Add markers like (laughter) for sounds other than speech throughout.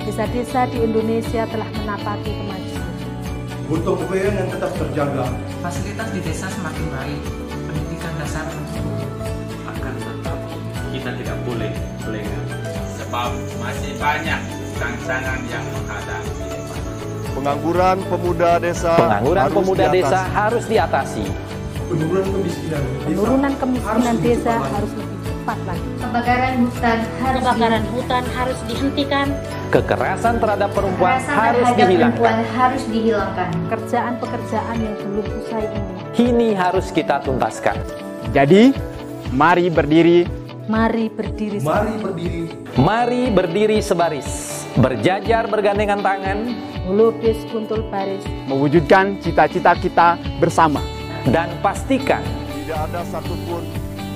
Desa-desa di Indonesia telah menapaki kemajuan. Butuh kebayaan yang tetap terjaga. Fasilitas di desa semakin baik, pendidikan dasar. Akan tetap kita tidak boleh lengah. Sebab masih banyak tantangan yang menghadang di depan. Pengangguran pemuda desa Pengangguran harus pemuda diatasi. desa harus diatasi. Penurunan kemiskinan desa Penurunan kemiskinan harus desa lebih cepat harus lebih cepat lagi. Kebakaran hutan harus Kebakaran hutan harus dihentikan. Kekerasan terhadap perempuan Kekerasan harus terhadap dihilangkan. perempuan harus dihilangkan. Pekerjaan-pekerjaan yang belum usai ini. Kini harus kita tuntaskan. Jadi, mari berdiri, Mari berdiri Mari berdiri Mari berdiri sebaris, berjajar bergandengan tangan, melukis kuntul baris, mewujudkan cita-cita kita bersama. dan pastikan Tidak ada satupun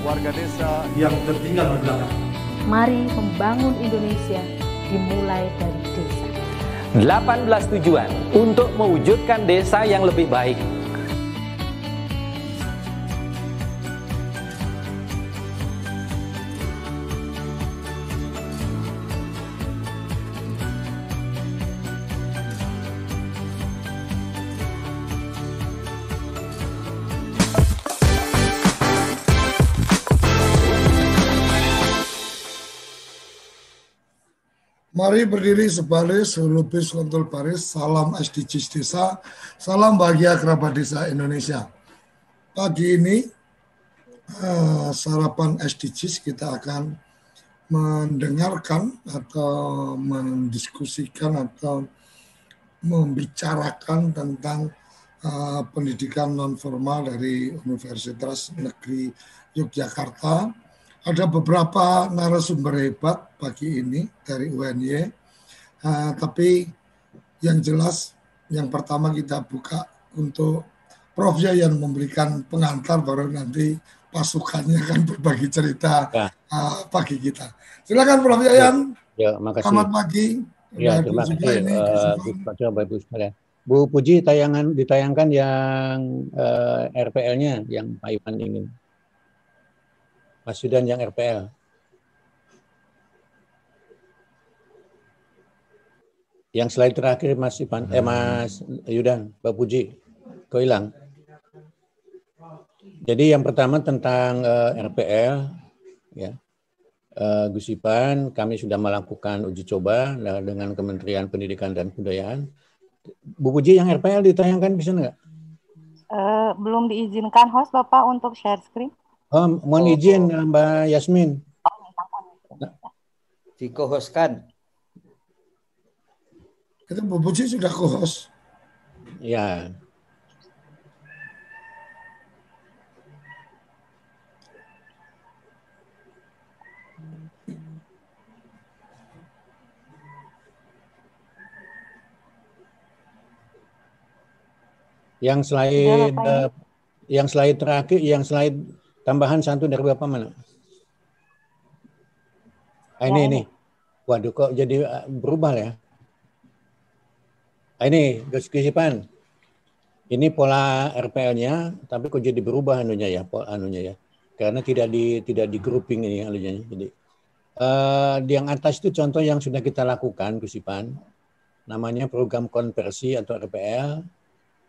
warga desa yang tertinggal di belakang. Mari membangun Indonesia dimulai dari desa. 18 tujuan untuk mewujudkan desa yang lebih baik. Mari berdiri sebaris, lupis kontul baris, salam SDGs desa, salam bahagia kerabat desa Indonesia. Pagi ini eh, sarapan SDGs kita akan mendengarkan atau mendiskusikan atau membicarakan tentang eh, pendidikan non formal dari Universitas Negeri Yogyakarta ada beberapa narasumber hebat pagi ini dari UNY, uh, tapi yang jelas yang pertama kita buka untuk Prof Yayan memberikan pengantar baru nanti pasukannya akan berbagi cerita Ya. uh, pagi kita. Silakan Prof Yayan. Ya, makasih. Selamat pagi. Ya, terima kasih ini, eh. Bu Ibu sekalian. Bu Puji tayangan ditayangkan yang eh, RPL-nya yang Pak Iwan ingin. Mas Yudan yang RPL. Yang slide terakhir Mas Ivan, eh Mas Yudan, Pak Puji, kau hilang. Jadi yang pertama tentang eh, RPL, ya. Eh, Gus Ipan, kami sudah melakukan uji coba eh, dengan Kementerian Pendidikan dan Kebudayaan. Bu Puji yang RPL ditayangkan bisa nggak? Eh, belum diizinkan host Bapak untuk share screen. Oh, mohon izin Mbak Yasmin. dikohoskan. Itu Bu Puji sudah co-host. Ya. Yang slide Sudah, Bapak, eh, yang slide terakhir, yang slide tambahan satu dari Bapak mana? Ah, ini ini. Waduh kok jadi eh, berubah ya? Ah, ini Gus Kisipan. Ini pola RPL-nya, tapi kok jadi berubah anunya ya, pola anunya ya. Karena tidak di tidak di grouping ini anunya. Jadi di yang atas itu contoh yang sudah kita lakukan, Gus Ipan. Namanya program konversi atau RPL,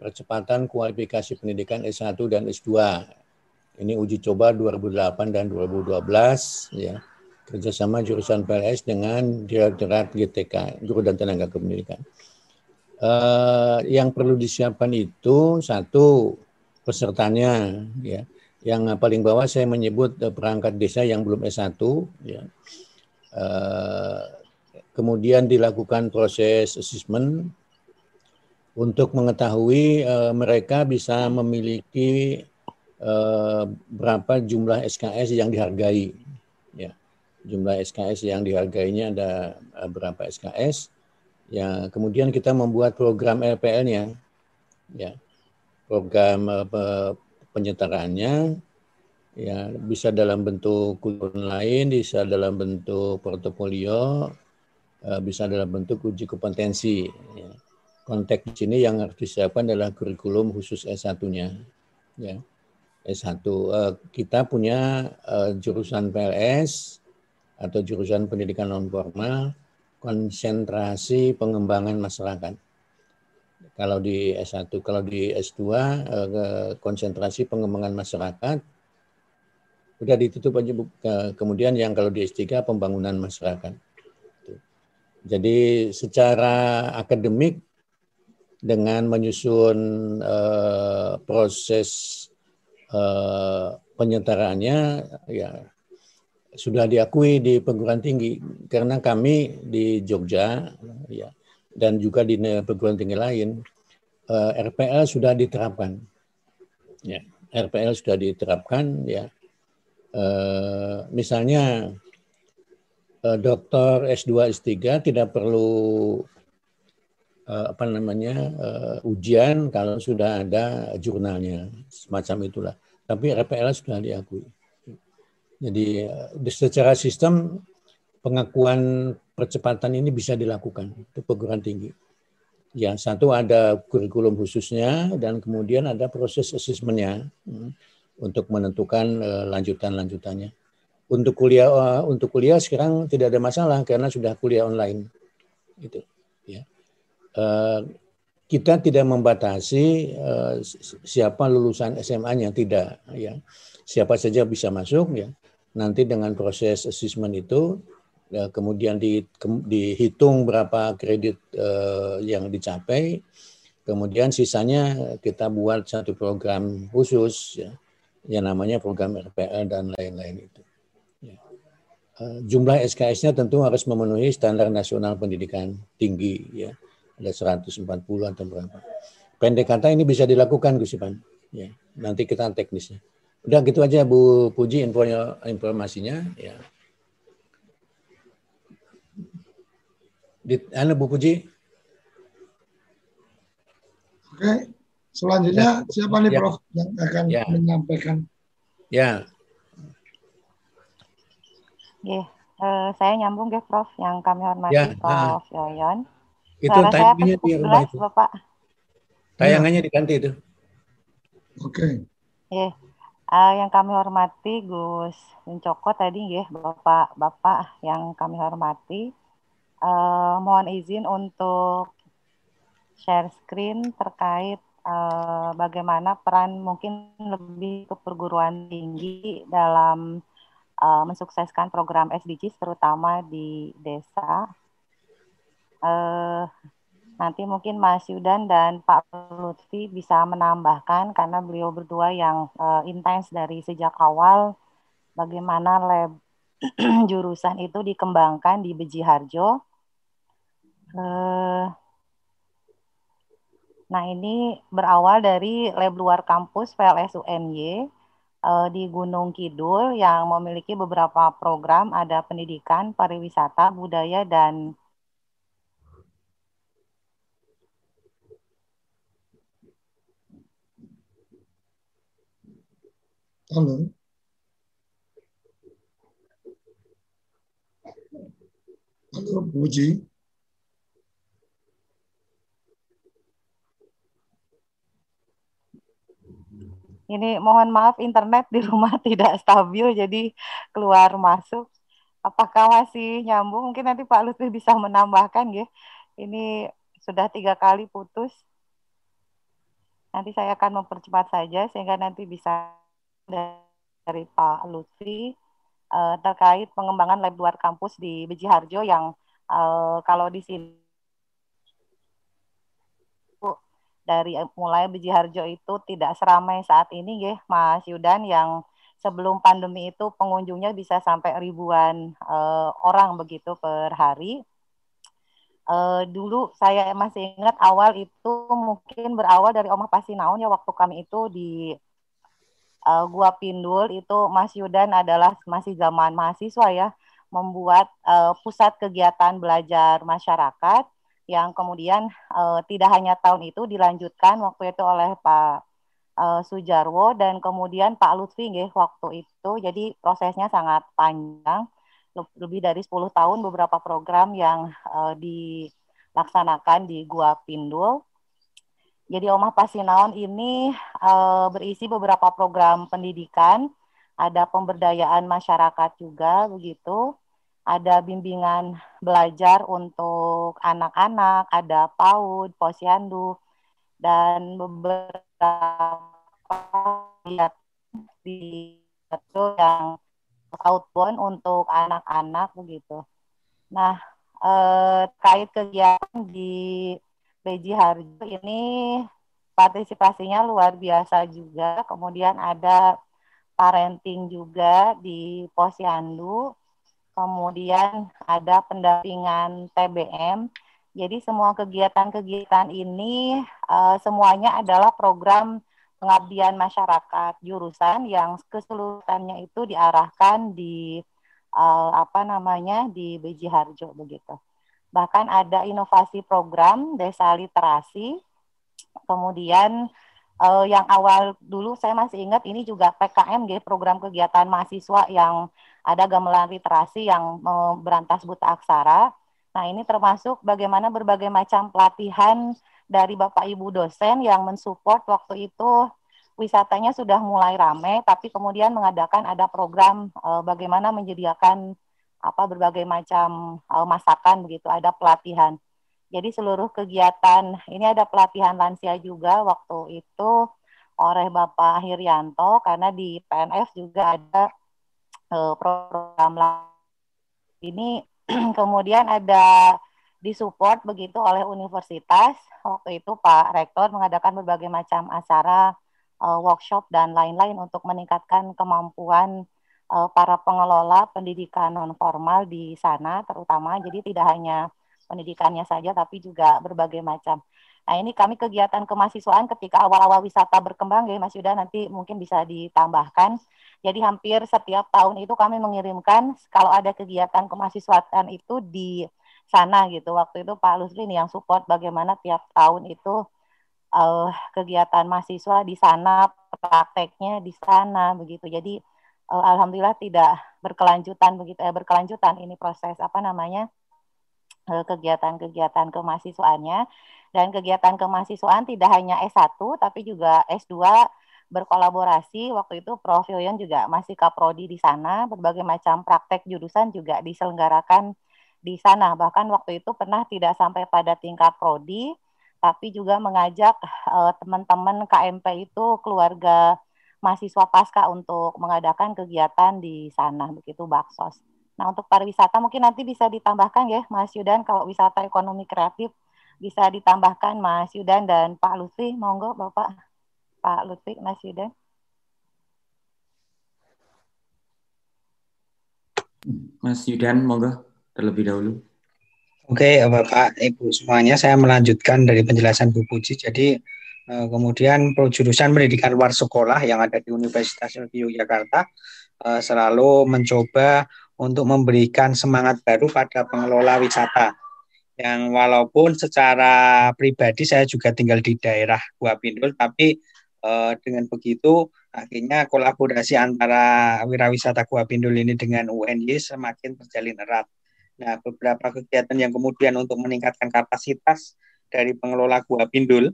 percepatan kualifikasi pendidikan S1 dan S2. Ini uji coba 2008 dan 2012 ya. Kerjasama jurusan PLS dengan Direktorat GTK, Guru dan Tenaga Kependidikan. Eh, yang perlu disiapkan itu satu pesertanya ya. Yang paling bawah saya menyebut eh, perangkat desa yang belum S1 ya. Eh, kemudian dilakukan proses assessment untuk mengetahui eh, mereka bisa memiliki eh, berapa jumlah SKS yang dihargai ya. Jumlah SKS yang dihargainya ada eh, berapa SKS Ya, kemudian kita membuat program LPL-nya, ya, program penyetaraannya, ya bisa dalam bentuk kurikulum lain, bisa dalam bentuk portofolio, uh, bisa dalam bentuk uji kompetensi. Ya. Konteks di sini yang harus disiapkan adalah kurikulum khusus S1-nya. Ya. S1 uh, kita punya uh, jurusan PLS atau jurusan pendidikan non formal konsentrasi pengembangan masyarakat. Kalau di S1, kalau di S2 eh, konsentrasi pengembangan masyarakat udah ditutup aja kemudian yang kalau di S3 pembangunan masyarakat. Jadi secara akademik dengan menyusun proses uh, penyetaraannya ya sudah diakui di perguruan tinggi. Karena kami di Jogja ya dan juga di perguruan tinggi lain uh, eh, RPL sudah diterapkan. Ya RPL sudah diterapkan ya. Uh, misalnya uh, dokter S2 S3 tidak perlu apa namanya uh, ujian kalau sudah ada jurnalnya semacam itulah tapi RPL sudah diakui jadi eh, secara sistem pengakuan percepatan ini bisa dilakukan untuk perguruan tinggi. Ya, satu ada kurikulum khususnya dan kemudian ada proses asesmennya hmm, untuk menentukan lanjutan-lanjutannya. Untuk kuliah untuk kuliah sekarang tidak ada masalah karena sudah kuliah online. Gitu, kita tidak membatasi uh, siapa lulusan SMA-nya tidak ya. Siapa saja bisa masuk ya nanti dengan proses assessment itu ya, kemudian di, ke, dihitung berapa kredit yang dicapai, kemudian sisanya kita buat satu program khusus ya, yang namanya program RPL dan lain-lain itu. Ya. Jumlah SKS-nya tentu harus memenuhi standar nasional pendidikan tinggi ya, ada 140 atau berapa. Pendek kata ini bisa dilakukan Gus Ipan. Ya, nanti kita teknisnya. Udah gitu aja Bu Puji info informasinya ya. Di, anu Bu Puji. Oke, selanjutnya ya. siapa nih ya. Prof yang akan ya. menyampaikan? Ya. Ya, uh, saya nyambung ya Prof yang kami hormati ya. Prof nah. Yoyon. Itu tayangannya di rumah itu. Bapak. Tayangannya diganti itu. Oke. Okay. Ya. Uh, yang kami hormati Gus Wincoko tadi ya Bapak-bapak yang kami hormati. Uh, mohon izin untuk share screen terkait uh, bagaimana peran mungkin lebih ke perguruan tinggi dalam uh, mensukseskan program SDGs terutama di desa. Uh, Nanti mungkin Mas Yudan dan Pak Lutfi bisa menambahkan karena beliau berdua yang uh, intens dari sejak awal bagaimana lab (clears throat) jurusan itu dikembangkan di Beji Harjo. Uh, nah ini berawal dari lab luar kampus PLS UNY di Gunung Kidul yang memiliki beberapa program ada pendidikan, pariwisata, budaya dan Halo. Halo, Puji. Ini mohon maaf internet di rumah (laughs) tidak stabil jadi keluar masuk. Apakah masih nyambung? Mungkin nanti Pak Lutfi bisa menambahkan ya. Ini sudah tiga kali putus. Nanti saya akan mempercepat saja sehingga nanti bisa dari Pak Lutfi uh, terkait pengembangan lab luar kampus di Beji Harjo yang uh, kalau di sini dari mulai Beji Harjo itu tidak seramai saat ini ya Mas Yudan yang sebelum pandemi itu pengunjungnya bisa sampai ribuan uh, orang begitu per hari. Uh, dulu saya masih ingat awal itu mungkin berawal dari Omah Pasinaun ya waktu kami itu di uh, gua Pindul itu Mas Yudan adalah masih zaman mahasiswa ya membuat uh, pusat kegiatan belajar masyarakat yang kemudian uh, tidak hanya tahun itu dilanjutkan waktu itu oleh Pak uh, Sujarwo dan kemudian Pak Lutfi nggih waktu itu. Jadi prosesnya sangat panjang, lebih dari 10 tahun beberapa program yang uh, dilaksanakan di Gua Pindul. Jadi Omah Pasinaon ini uh, berisi beberapa program pendidikan, ada pemberdayaan masyarakat juga begitu ada bimbingan belajar untuk anak-anak, ada PAUD, posyandu, dan beberapa di yang outbound untuk anak-anak begitu. Nah, eh, terkait kegiatan di Beji Harjo ini partisipasinya luar biasa juga. Kemudian ada parenting juga di Posyandu kemudian ada pendampingan TBM. Jadi semua kegiatan-kegiatan ini uh, semuanya adalah program pengabdian masyarakat jurusan yang keseluruhannya itu diarahkan di uh, apa namanya di BJ Harjo begitu. Bahkan ada inovasi program desa literasi. Kemudian uh, yang awal dulu saya masih ingat ini juga PKM gitu, program kegiatan mahasiswa yang ada gamelan literasi yang berantas buta aksara. Nah, ini termasuk bagaimana berbagai macam pelatihan dari Bapak Ibu dosen yang mensupport waktu itu wisatanya sudah mulai ramai, tapi kemudian mengadakan ada program e, bagaimana menyediakan apa berbagai macam e, masakan begitu, ada pelatihan. Jadi seluruh kegiatan ini ada pelatihan lansia juga waktu itu oleh Bapak Hiryanto karena di PNF juga ada uh, program ini (clears throat) kemudian ada disupport begitu oleh universitas waktu itu Pak Rektor mengadakan berbagai macam acara uh, workshop dan lain-lain untuk meningkatkan kemampuan uh, para pengelola pendidikan non formal di sana terutama jadi tidak hanya pendidikannya saja tapi juga berbagai macam Nah ini kami kegiatan kemahasiswaan ketika awal-awal wisata berkembang ya Mas Yuda nanti mungkin bisa ditambahkan. Jadi hampir setiap tahun itu kami mengirimkan kalau ada kegiatan kemahasiswaan itu di sana gitu. Waktu itu Pak Lusrin yang support bagaimana tiap tahun itu uh, kegiatan mahasiswa di sana, prakteknya di sana begitu. Jadi alhamdulillah tidak berkelanjutan begitu eh, berkelanjutan ini proses apa namanya eh, kegiatan-kegiatan kemahasiswaannya. Dan kegiatan kemahasiswaan tidak hanya S1 tapi juga S2 berkolaborasi. Waktu itu Prof. Yoyon juga masih kaprodi di sana berbagai macam praktek jurusan juga diselenggarakan di sana. Bahkan waktu itu pernah tidak sampai pada tingkat prodi tapi juga mengajak uh, teman-teman KMP itu keluarga mahasiswa pasca untuk mengadakan kegiatan di sana begitu Baksos. Nah untuk pariwisata mungkin nanti bisa ditambahkan ya Mas Yudan kalau wisata ekonomi kreatif bisa ditambahkan Mas Yudan dan Pak Lutfi. Monggo Bapak Pak Lutfi, Mas Yudan. Mas Yudan, monggo terlebih dahulu. Oke, Bapak, Ibu semuanya, saya melanjutkan dari penjelasan Bu Puji. Jadi, eh, kemudian jurusan pendidikan luar sekolah yang ada di Universitas Negeri Yogyakarta eh, selalu mencoba untuk memberikan semangat baru pada pengelola wisata yang walaupun secara pribadi saya juga tinggal di daerah Gua Pindul, tapi eh, dengan begitu akhirnya kolaborasi antara wirawisata Gua Pindul ini dengan UNY semakin terjalin erat. Nah, beberapa kegiatan yang kemudian untuk meningkatkan kapasitas dari pengelola Gua Pindul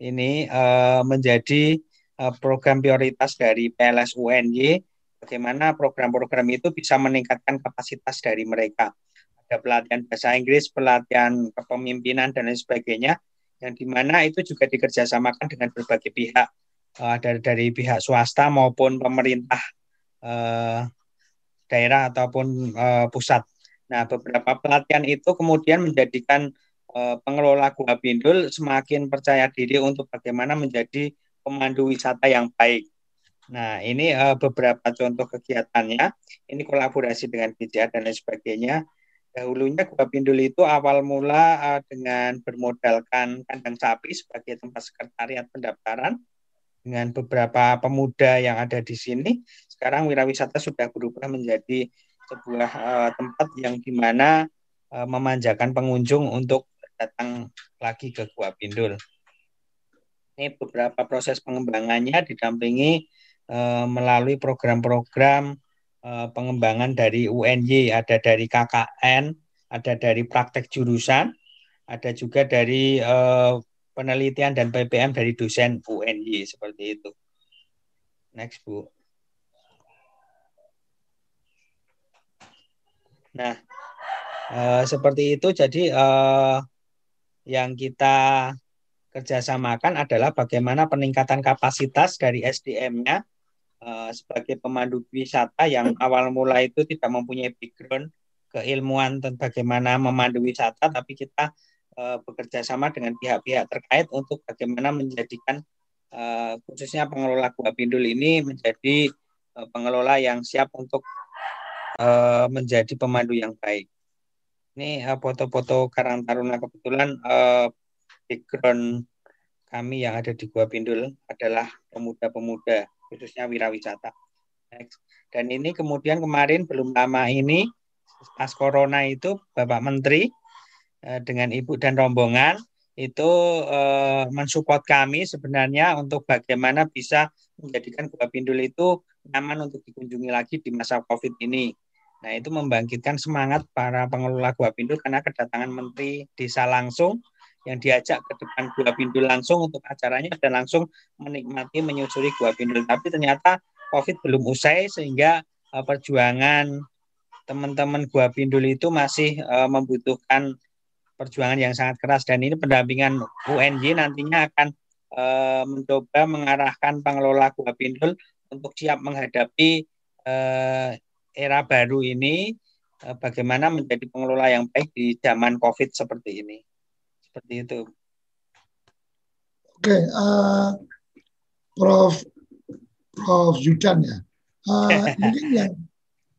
ini eh, menjadi eh, program prioritas dari PLS UNY bagaimana program-program itu bisa meningkatkan kapasitas dari mereka ada pelatihan bahasa Inggris, pelatihan kepemimpinan dan lain sebagainya, yang di mana itu juga dikerjasamakan dengan berbagai pihak uh, dari dari pihak swasta maupun pemerintah uh, daerah ataupun uh, pusat. Nah, beberapa pelatihan itu kemudian menjadikan uh, pengelola Gua Bindul semakin percaya diri untuk bagaimana menjadi pemandu wisata yang baik. Nah, ini uh, beberapa contoh kegiatannya. Ini kolaborasi dengan BCA dan lain sebagainya dahulunya Gua Pindul itu awal mula uh, dengan bermodalkan kandang sapi sebagai tempat sekretariat pendaftaran dengan beberapa pemuda yang ada di sini. Sekarang wirawisata sudah berubah menjadi sebuah uh, tempat yang di mana uh, memanjakan pengunjung untuk datang lagi ke Gua Pindul. Ini beberapa proses pengembangannya didampingi uh, melalui program-program uh, pengembangan dari UNY, ada dari KKN, ada dari praktek jurusan, ada juga dari uh, penelitian dan PPM dari dosen UNY seperti itu. Next, Bu. Nah, seperti itu. Jadi yang kita kerjasamakan adalah bagaimana peningkatan kapasitas dari SDM-nya uh, sebagai pemandu wisata yang awal mula itu tidak mempunyai background keilmuan tentang bagaimana memandu wisata, tapi kita uh, bekerja sama dengan pihak-pihak terkait untuk bagaimana menjadikan uh, khususnya pengelola Gua Pindul ini menjadi pengelola yang siap untuk menjadi pemandu yang baik. Ini foto-foto Karang Taruna kebetulan uh, background kami yang ada di Gua Pindul adalah pemuda-pemuda khususnya wirawisata. Dan ini kemudian kemarin belum lama ini pas corona itu Bapak Menteri uh, dengan Ibu dan rombongan itu uh, mensupport kami sebenarnya untuk bagaimana bisa menjadikan Gua Pindul itu nyaman untuk dikunjungi lagi di masa COVID ini. Nah, itu membangkitkan semangat para pengelola Gua Pindul karena kedatangan Menteri Desa langsung yang diajak ke depan Gua Pindul langsung untuk acaranya dan langsung menikmati menyusuri Gua Pindul. Tapi ternyata COVID belum usai sehingga uh, perjuangan teman-teman Gua Pindul itu masih uh, membutuhkan perjuangan yang sangat keras dan ini pendampingan UNJ nantinya akan uh, mencoba mengarahkan pengelola Gua Pindul untuk siap menghadapi uh, era baru ini eh, bagaimana menjadi pengelola yang baik di zaman COVID seperti ini. Seperti itu. Oke, uh, Prof. Prof. Yudan ya. Uh, (laughs) mungkin yang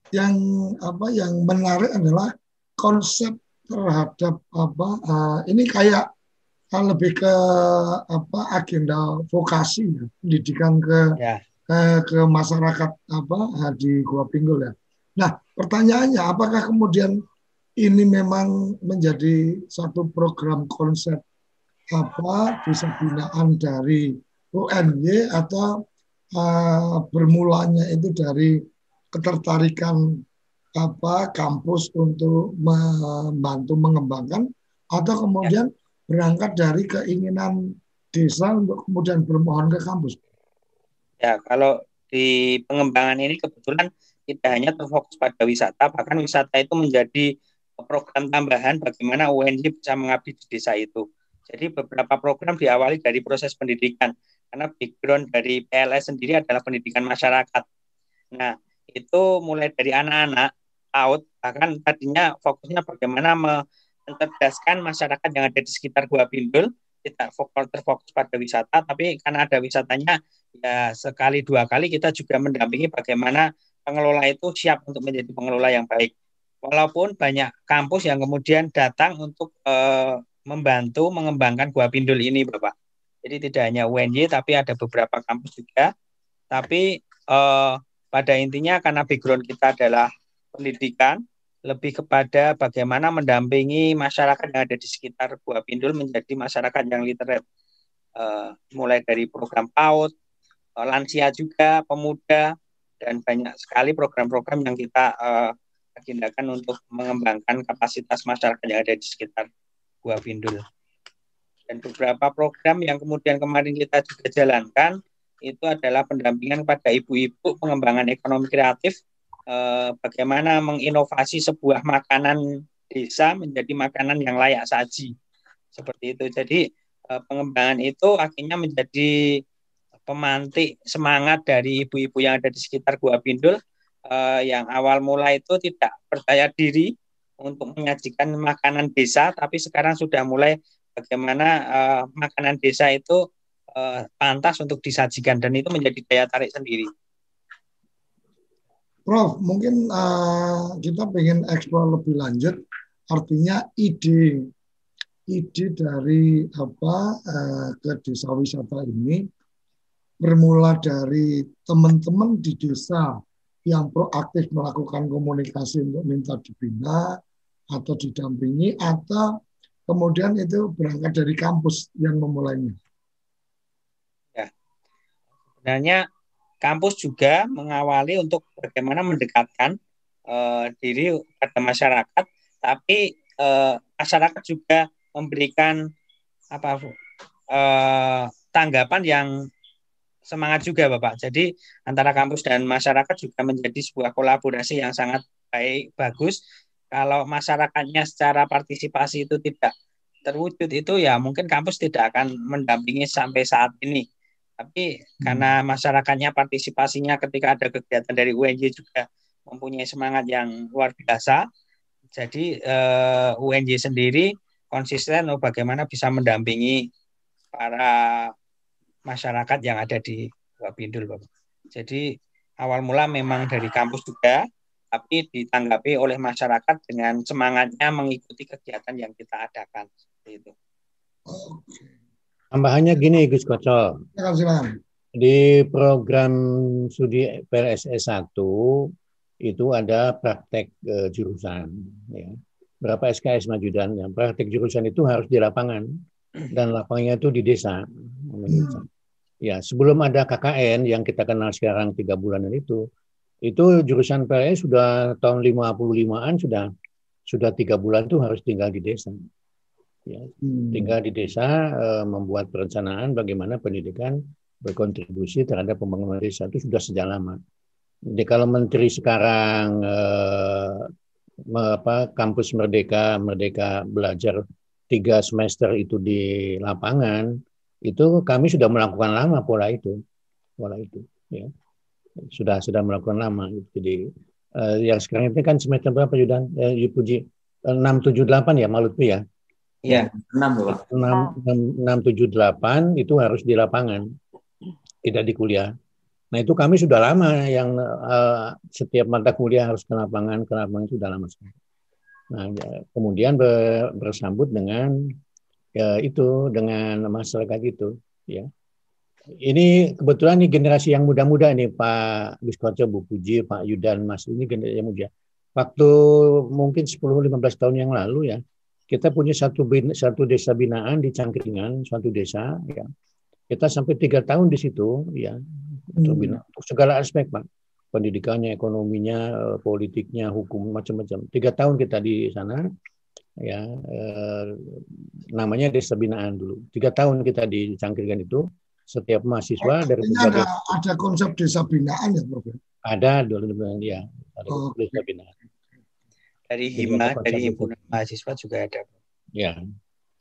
yang apa yang menarik adalah konsep terhadap apa uh, ini kayak lebih ke apa agenda vokasi ya, pendidikan ke ya. ke, ke masyarakat apa di Gua Pinggul ya. Nah, pertanyaannya apakah kemudian ini memang menjadi satu program konsep apa bisa binaan dari UNY atau uh, bermulanya itu dari ketertarikan apa kampus untuk membantu mengembangkan atau kemudian berangkat dari keinginan desa untuk kemudian bermohon ke kampus. Ya, kalau di pengembangan ini kebetulan tidak hanya terfokus pada wisata, bahkan wisata itu menjadi program tambahan bagaimana UNJ bisa mengabdi di desa itu. Jadi beberapa program diawali dari proses pendidikan, karena background dari PLS sendiri adalah pendidikan masyarakat. Nah, itu mulai dari anak-anak out, bahkan tadinya fokusnya bagaimana mencerdaskan masyarakat yang ada di sekitar Gua Bindul, tidak fokus terfokus pada wisata, tapi karena ada wisatanya, ya sekali dua kali kita juga mendampingi bagaimana pengelola itu siap untuk menjadi pengelola yang baik. Walaupun banyak kampus yang kemudian datang untuk uh, membantu mengembangkan Gua Pindul ini, Bapak. Jadi tidak hanya UNY, tapi ada beberapa kampus juga. Tapi uh, pada intinya karena background kita adalah pendidikan, lebih kepada bagaimana mendampingi masyarakat yang ada di sekitar Gua Pindul menjadi masyarakat yang literate. Uh, mulai dari program PAUD, lansia juga, pemuda, dan banyak sekali program-program yang kita uh, agendakan untuk mengembangkan kapasitas masyarakat yang ada di sekitar Gua Pindul. Dan beberapa program yang kemudian kemarin kita juga jalankan itu adalah pendampingan pada ibu-ibu pengembangan ekonomi kreatif eh, bagaimana menginovasi sebuah makanan desa menjadi makanan yang layak saji seperti itu. Jadi eh, pengembangan itu akhirnya menjadi pemantik semangat dari ibu-ibu yang ada di sekitar Gua Pindul uh, yang awal mula itu tidak percaya diri untuk menyajikan makanan desa, tapi sekarang sudah mulai bagaimana uh, makanan desa itu uh, pantas untuk disajikan dan itu menjadi daya tarik sendiri. Prof, mungkin uh, kita ingin eksplor lebih lanjut, artinya ide ide dari apa uh, ke desa wisata ini bermula dari teman-teman di desa yang proaktif melakukan komunikasi untuk minta dibina atau didampingi atau kemudian itu berangkat dari kampus yang memulainya? Ya, sebenarnya kampus juga mengawali untuk bagaimana mendekatkan uh, diri pada masyarakat, tapi uh, masyarakat juga memberikan apa uh, tanggapan yang semangat juga Bapak. Jadi antara kampus dan masyarakat juga menjadi sebuah kolaborasi yang sangat baik, bagus. Kalau masyarakatnya secara partisipasi itu tidak terwujud itu ya mungkin kampus tidak akan mendampingi sampai saat ini. Tapi karena hmm. masyarakatnya partisipasinya ketika ada kegiatan dari UNJ juga mempunyai semangat yang luar biasa. Jadi eh, UNJ sendiri konsisten oh, bagaimana bisa mendampingi para masyarakat yang ada di Wabindul, Bapak. Jadi awal mula memang dari kampus juga, tapi ditanggapi oleh masyarakat dengan semangatnya mengikuti kegiatan yang kita adakan. Seperti itu. Tambahannya gini, Gus Koco. Di program studi PLSS 1 itu ada praktek e, jurusan. Ya. Berapa SKS maju dan yang praktek jurusan itu harus di lapangan dan lapangnya itu di desa. Hmm. Ya, sebelum ada KKN yang kita kenal sekarang tiga bulanan itu, itu jurusan PLS sudah tahun 55-an sudah sudah tiga bulan itu harus tinggal di desa. Ya, hmm. tinggal di desa e, membuat perencanaan bagaimana pendidikan berkontribusi terhadap pembangunan desa itu sudah sejak lama. Jadi kalau menteri sekarang e, apa kampus merdeka merdeka belajar tiga semester itu di lapangan itu kami sudah melakukan lama pola itu pola itu ya. Sudah sudah melakukan lama jadi uh, yang sekarang ini kan semester berapa sudah uh, puji? Enam tujuh delapan ya malut ya? Iya, enam enam tujuh delapan itu harus di lapangan, tidak di kuliah. Nah itu kami sudah lama yang uh, setiap mata kuliah harus ke lapangan, ke lapangan sudah lama sekali. Nah ya, kemudian ber, bersambut dengan ya, itu dengan masyarakat itu ya ini kebetulan nih generasi yang muda-muda nih Pak Gus Koco, Bu Puji, Pak Yudan, Mas ini generasi yang muda. Waktu mungkin 10-15 tahun yang lalu ya, kita punya satu satu desa binaan di Cangkringan, suatu desa ya. Kita sampai tiga tahun di situ ya, untuk hmm. segala aspek Pak, pendidikannya, ekonominya, eh, politiknya, hukum macam-macam. Tiga tahun kita di sana ya eh, namanya desa binaan dulu. Tiga tahun kita di Cangkringan itu setiap mahasiswa oh, dari berbagai ada, ada konsep desa binaan ya Prof. Ada dulu ya ada oh, desa binaan. Dari hima dari himpunan mahasiswa juga ada. Ya.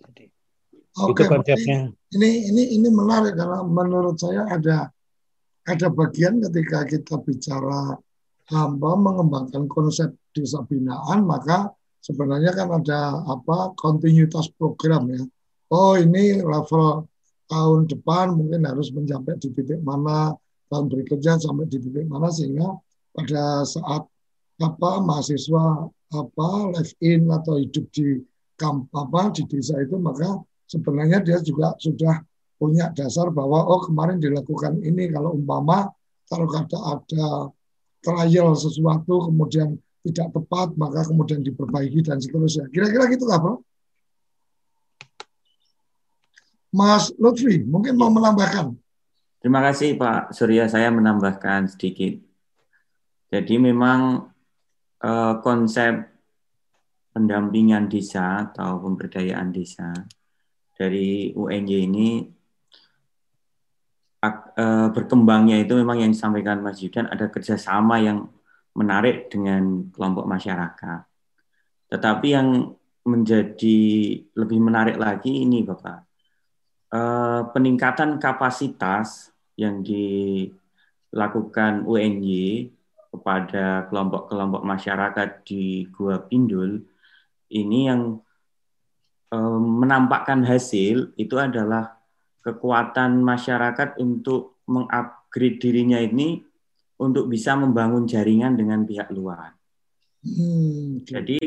Jadi, Oke, itu konsepnya. Ini ini ini menarik karena menurut saya ada ada bagian ketika kita bicara hamba mengembangkan konsep desa binaan maka sebenarnya kan ada apa kontinuitas program ya. Oh ini level tahun depan mungkin harus mencapai di titik mana, tahun berikutnya sampai di titik mana sehingga pada saat apa mahasiswa apa live in atau hidup di kamp apa di desa itu maka sebenarnya dia juga sudah punya dasar bahwa oh kemarin dilakukan ini kalau umpama kalau kata ada trial sesuatu kemudian tidak tepat maka kemudian diperbaiki dan seterusnya. Kira-kira gitu nggak, Bro? Mas Lutfi, mungkin mau menambahkan. Terima kasih Pak Surya, saya menambahkan sedikit. Jadi memang eh, konsep pendampingan desa atau pemberdayaan desa dari UNJ ini eh, berkembangnya itu memang yang disampaikan Mas Yudan ada kerjasama yang menarik dengan kelompok masyarakat. Tetapi yang menjadi lebih menarik lagi ini Bapak, eh, peningkatan kapasitas yang dilakukan UNY kepada kelompok-kelompok masyarakat di Gua Pindul ini yang eh, menampakkan hasil itu adalah kekuatan masyarakat untuk mengupgrade dirinya ini untuk bisa membangun jaringan dengan pihak luar. Hmm, Jadi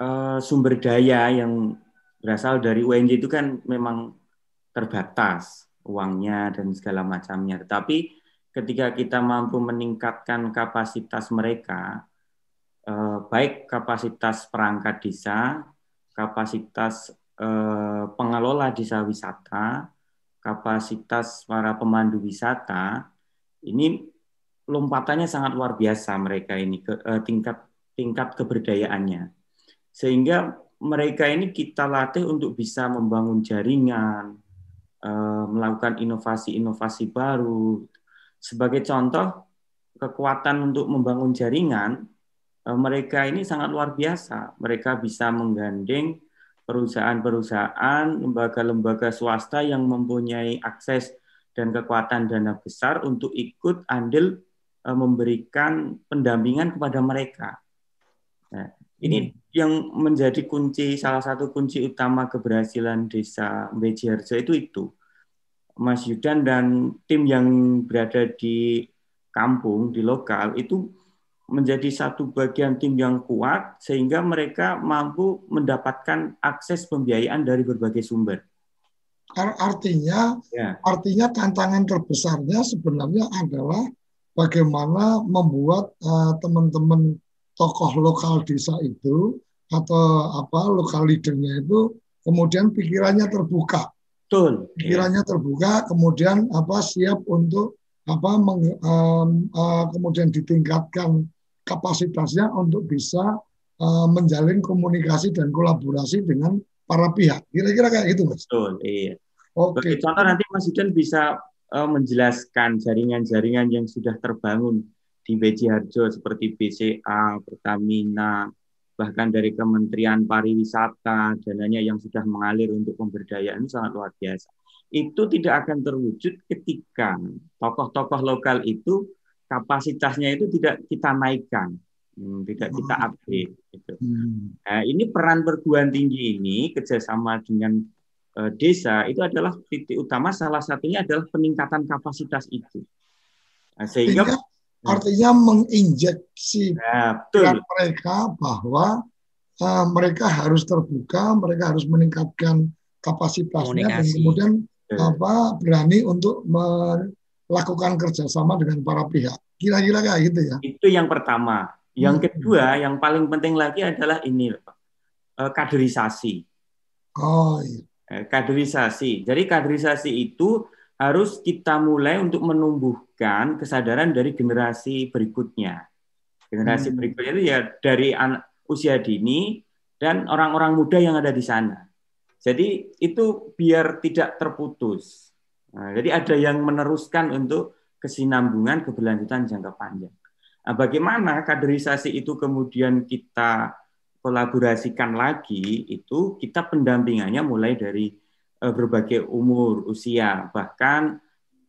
uh, sumber daya yang berasal dari UNJ itu kan memang terbatas uangnya dan segala macamnya. Tetapi ketika kita mampu meningkatkan kapasitas mereka, uh, baik kapasitas perangkat desa kapasitas eh, pengelola desa wisata, kapasitas para pemandu wisata, ini lompatannya sangat luar biasa mereka ini ke, eh, tingkat tingkat keberdayaannya. Sehingga mereka ini kita latih untuk bisa membangun jaringan, eh, melakukan inovasi-inovasi baru. Sebagai contoh, kekuatan untuk membangun jaringan, eh, mereka ini sangat luar biasa. Mereka bisa menggandeng perusahaan-perusahaan, lembaga-lembaga swasta yang mempunyai akses dan kekuatan dana besar untuk ikut andil eh, memberikan pendampingan kepada mereka. Nah, ini hmm. yang menjadi kunci salah satu kunci utama keberhasilan desa Beji Harjo itu itu. Mas Yudan dan tim yang berada di kampung di lokal itu menjadi satu bagian tim yang kuat sehingga mereka mampu mendapatkan akses pembiayaan dari berbagai sumber. Artinya, ya. artinya tantangan terbesarnya sebenarnya adalah bagaimana membuat uh, teman-teman tokoh lokal desa itu atau apa lokal leadernya itu kemudian pikirannya terbuka. Betul. Pikirannya terbuka, kemudian apa siap untuk apa meng, um, uh, kemudian ditingkatkan kapasitasnya untuk bisa uh, menjalin komunikasi dan kolaborasi dengan para pihak. Kira-kira kayak gitu, Mas. Betul, iya. Oke. Okay. Contoh nanti Mas Yudan bisa uh, menjelaskan jaringan-jaringan yang sudah terbangun di BC Harjo seperti BCA, Pertamina, bahkan dari Kementerian Pariwisata, dananya yang sudah mengalir untuk pemberdayaan sangat luar biasa. Itu tidak akan terwujud ketika tokoh-tokoh lokal itu kapasitasnya itu tidak kita naikkan, hmm, tidak kita hmm. upgrade. Gitu. Nah, ini peran perguruan tinggi ini kerjasama dengan uh, desa itu adalah titik utama. Salah satunya adalah peningkatan kapasitas itu. Nah, sehingga artinya menginjeksi ya, mereka bahwa uh, mereka harus terbuka, mereka harus meningkatkan kapasitasnya dan kemudian ya. apa berani untuk melakukan kerjasama dengan para pihak. Kira-kira kayak gitu ya. Itu yang pertama. Yang hmm. kedua, yang paling penting lagi adalah ini, Pak. Eh, kaderisasi. Oh, iya. Eh, kaderisasi. Jadi kaderisasi itu harus kita mulai untuk menumbuhkan kesadaran dari generasi berikutnya. Generasi hmm. berikutnya itu ya dari anak usia dini dan orang-orang muda yang ada di sana. Jadi itu biar tidak terputus. Nah, jadi ada yang meneruskan untuk kesinambungan keberlanjutan jangka panjang. Nah, bagaimana kaderisasi itu kemudian kita kolaborasikan lagi itu kita pendampingannya mulai dari Eh, berbagai umur, usia, bahkan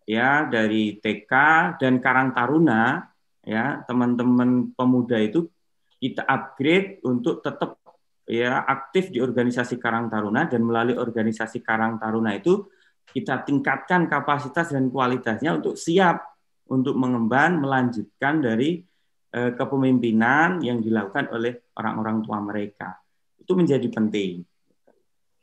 ya dari TK dan Karang Taruna ya teman-teman pemuda itu kita upgrade untuk tetap ya aktif di organisasi Karang Taruna dan melalui organisasi Karang Taruna itu kita tingkatkan kapasitas dan kualitasnya untuk siap untuk mengemban melanjutkan dari eh, kepemimpinan yang dilakukan oleh orang-orang tua mereka. Itu menjadi penting.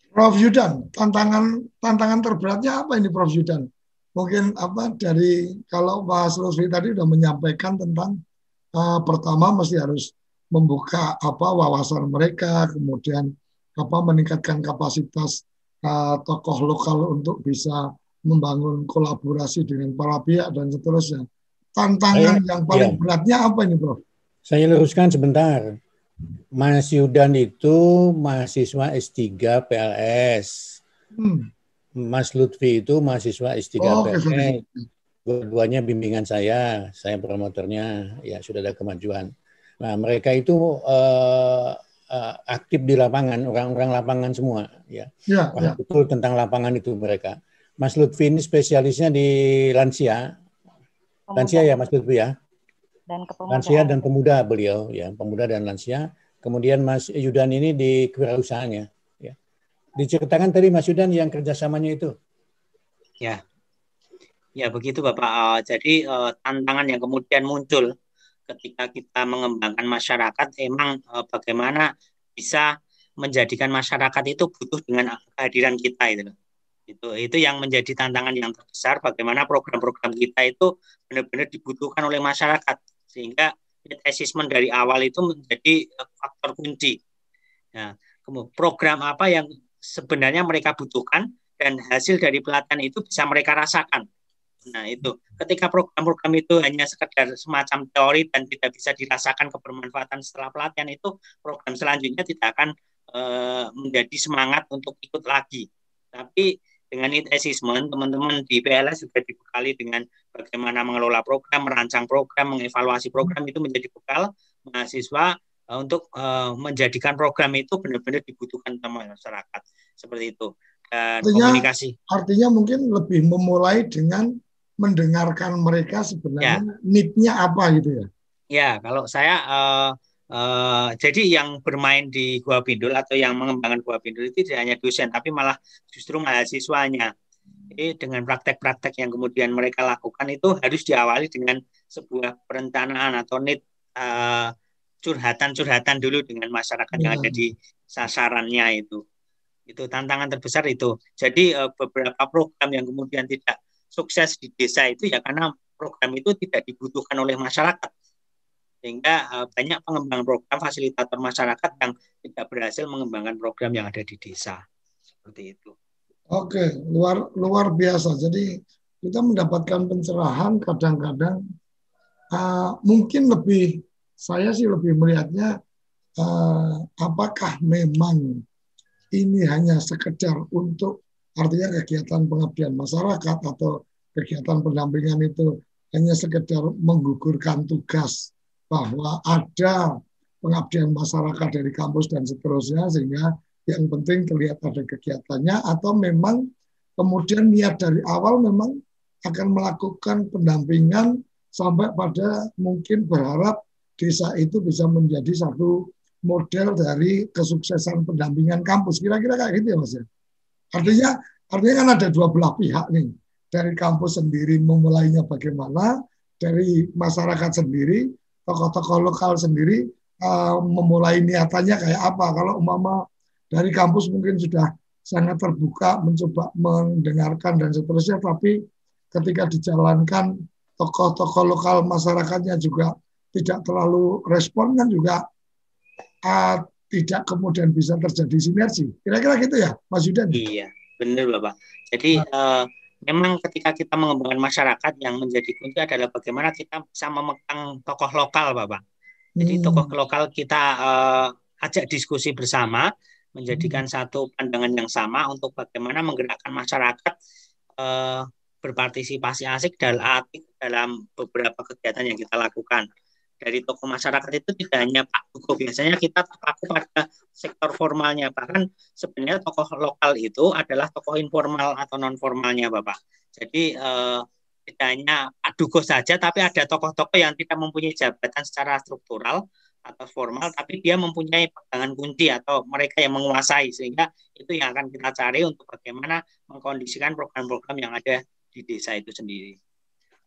Prof Yudan, tantangan tantangan terberatnya apa ini Prof Yudan? Mungkin apa dari kalau Mas Rusli tadi sudah menyampaikan tentang uh, pertama mesti harus membuka apa wawasan mereka, kemudian apa meningkatkan kapasitas uh, tokoh lokal untuk bisa membangun kolaborasi dengan para pihak dan seterusnya. Tantangan Saya, yang paling ya. beratnya apa ini, Prof? Saya luruskan sebentar. Mas Yudan itu mahasiswa S3 PLS. Hmm. Mas Lutfi itu mahasiswa S3 oh, PLS. Dua-duanya bimbingan saya, saya promotornya, ya sudah ada kemajuan. Nah, mereka itu uh, uh, aktif di lapangan, orang-orang lapangan semua, ya. ya, ya. betul tentang lapangan itu mereka. Mas Lutfi ini spesialisnya di lansia. Lansia ya, Mas Lutfi ya dan kepemudaan. Lansia dan pemuda beliau ya, pemuda dan lansia. Kemudian Mas Yudan ini di kewirausahaannya. Ya. Diceritakan tadi Mas Yudan yang kerjasamanya itu. Ya, ya begitu Bapak. Jadi uh, tantangan yang kemudian muncul ketika kita mengembangkan masyarakat, emang uh, bagaimana bisa menjadikan masyarakat itu butuh dengan kehadiran kita itu itu itu yang menjadi tantangan yang terbesar bagaimana program-program kita itu benar-benar dibutuhkan oleh masyarakat sehingga assessment dari awal itu menjadi eh, faktor kunci. Nah, program apa yang sebenarnya mereka butuhkan dan hasil dari pelatihan itu bisa mereka rasakan. Nah, itu ketika program-program itu hanya sekedar semacam teori dan tidak bisa dirasakan kebermanfaatan setelah pelatihan itu program selanjutnya tidak akan e, menjadi semangat untuk ikut lagi. Tapi dengan need assessment, teman-teman di PLS juga dibekali dengan bagaimana mengelola program, merancang program, mengevaluasi program itu menjadi bekal mahasiswa e, untuk e, menjadikan program itu benar-benar dibutuhkan sama masyarakat. Seperti itu. Dan artinya, komunikasi. Artinya mungkin lebih memulai dengan mendengarkan mereka sebenarnya ya. need-nya apa gitu ya? Ya, kalau saya uh, uh, jadi yang bermain di Gua Pindul atau yang mengembangkan Gua Pindul itu tidak hanya dosen, tapi malah justru mahasiswanya. Jadi dengan praktek-praktek yang kemudian mereka lakukan itu harus diawali dengan sebuah perencanaan atau need uh, curhatan-curhatan dulu dengan masyarakat ya. yang ada di sasarannya itu. Itu tantangan terbesar itu. Jadi uh, beberapa program yang kemudian tidak sukses di desa itu ya karena program itu tidak dibutuhkan oleh masyarakat sehingga uh, banyak pengembang program fasilitator masyarakat yang tidak berhasil mengembangkan program yang ada di desa seperti itu. Oke, luar luar biasa. Jadi kita mendapatkan pencerahan kadang-kadang uh, mungkin lebih saya sih lebih melihatnya uh, apakah memang ini hanya sekedar untuk Artinya kegiatan pengabdian masyarakat atau kegiatan pendampingan itu hanya sekedar menggugurkan tugas bahwa ada pengabdian masyarakat dari kampus dan seterusnya sehingga yang penting terlihat ada kegiatannya atau memang kemudian niat dari awal memang akan melakukan pendampingan sampai pada mungkin berharap desa itu bisa menjadi satu model dari kesuksesan pendampingan kampus. Kira-kira kayak gitu ya Mas ya? Artinya artinya kan ada dua belah pihak nih. Dari kampus sendiri memulainya bagaimana, dari masyarakat sendiri, tokoh-tokoh lokal sendiri uh, memulai niatannya kayak apa. Kalau umpama dari kampus mungkin sudah sangat terbuka mencoba mendengarkan dan seterusnya, tapi ketika dijalankan tokoh-tokoh lokal masyarakatnya juga tidak terlalu respon kan juga uh, tidak kemudian bisa terjadi sinergi. Kira-kira gitu ya, Mas Yudan? Iya, benar Bapak. Jadi uh, memang ketika kita mengembangkan masyarakat yang menjadi kunci adalah bagaimana kita bisa memegang tokoh lokal, Bapak. Jadi hmm. tokoh lokal kita uh, ajak diskusi bersama, menjadikan hmm. satu pandangan yang sama untuk bagaimana menggerakkan masyarakat uh, berpartisipasi asik dalam dalam beberapa kegiatan yang kita lakukan dari tokoh masyarakat itu tidak hanya Pak Tugu. Biasanya kita terpaku pada sektor formalnya. Bahkan sebenarnya tokoh lokal itu adalah tokoh informal atau non formalnya Bapak. Jadi eh, tidak hanya Pak saja tapi ada tokoh-tokoh yang tidak mempunyai jabatan secara struktural atau formal tapi dia mempunyai pegangan kunci atau mereka yang menguasai. Sehingga itu yang akan kita cari untuk bagaimana mengkondisikan program-program yang ada di desa itu sendiri.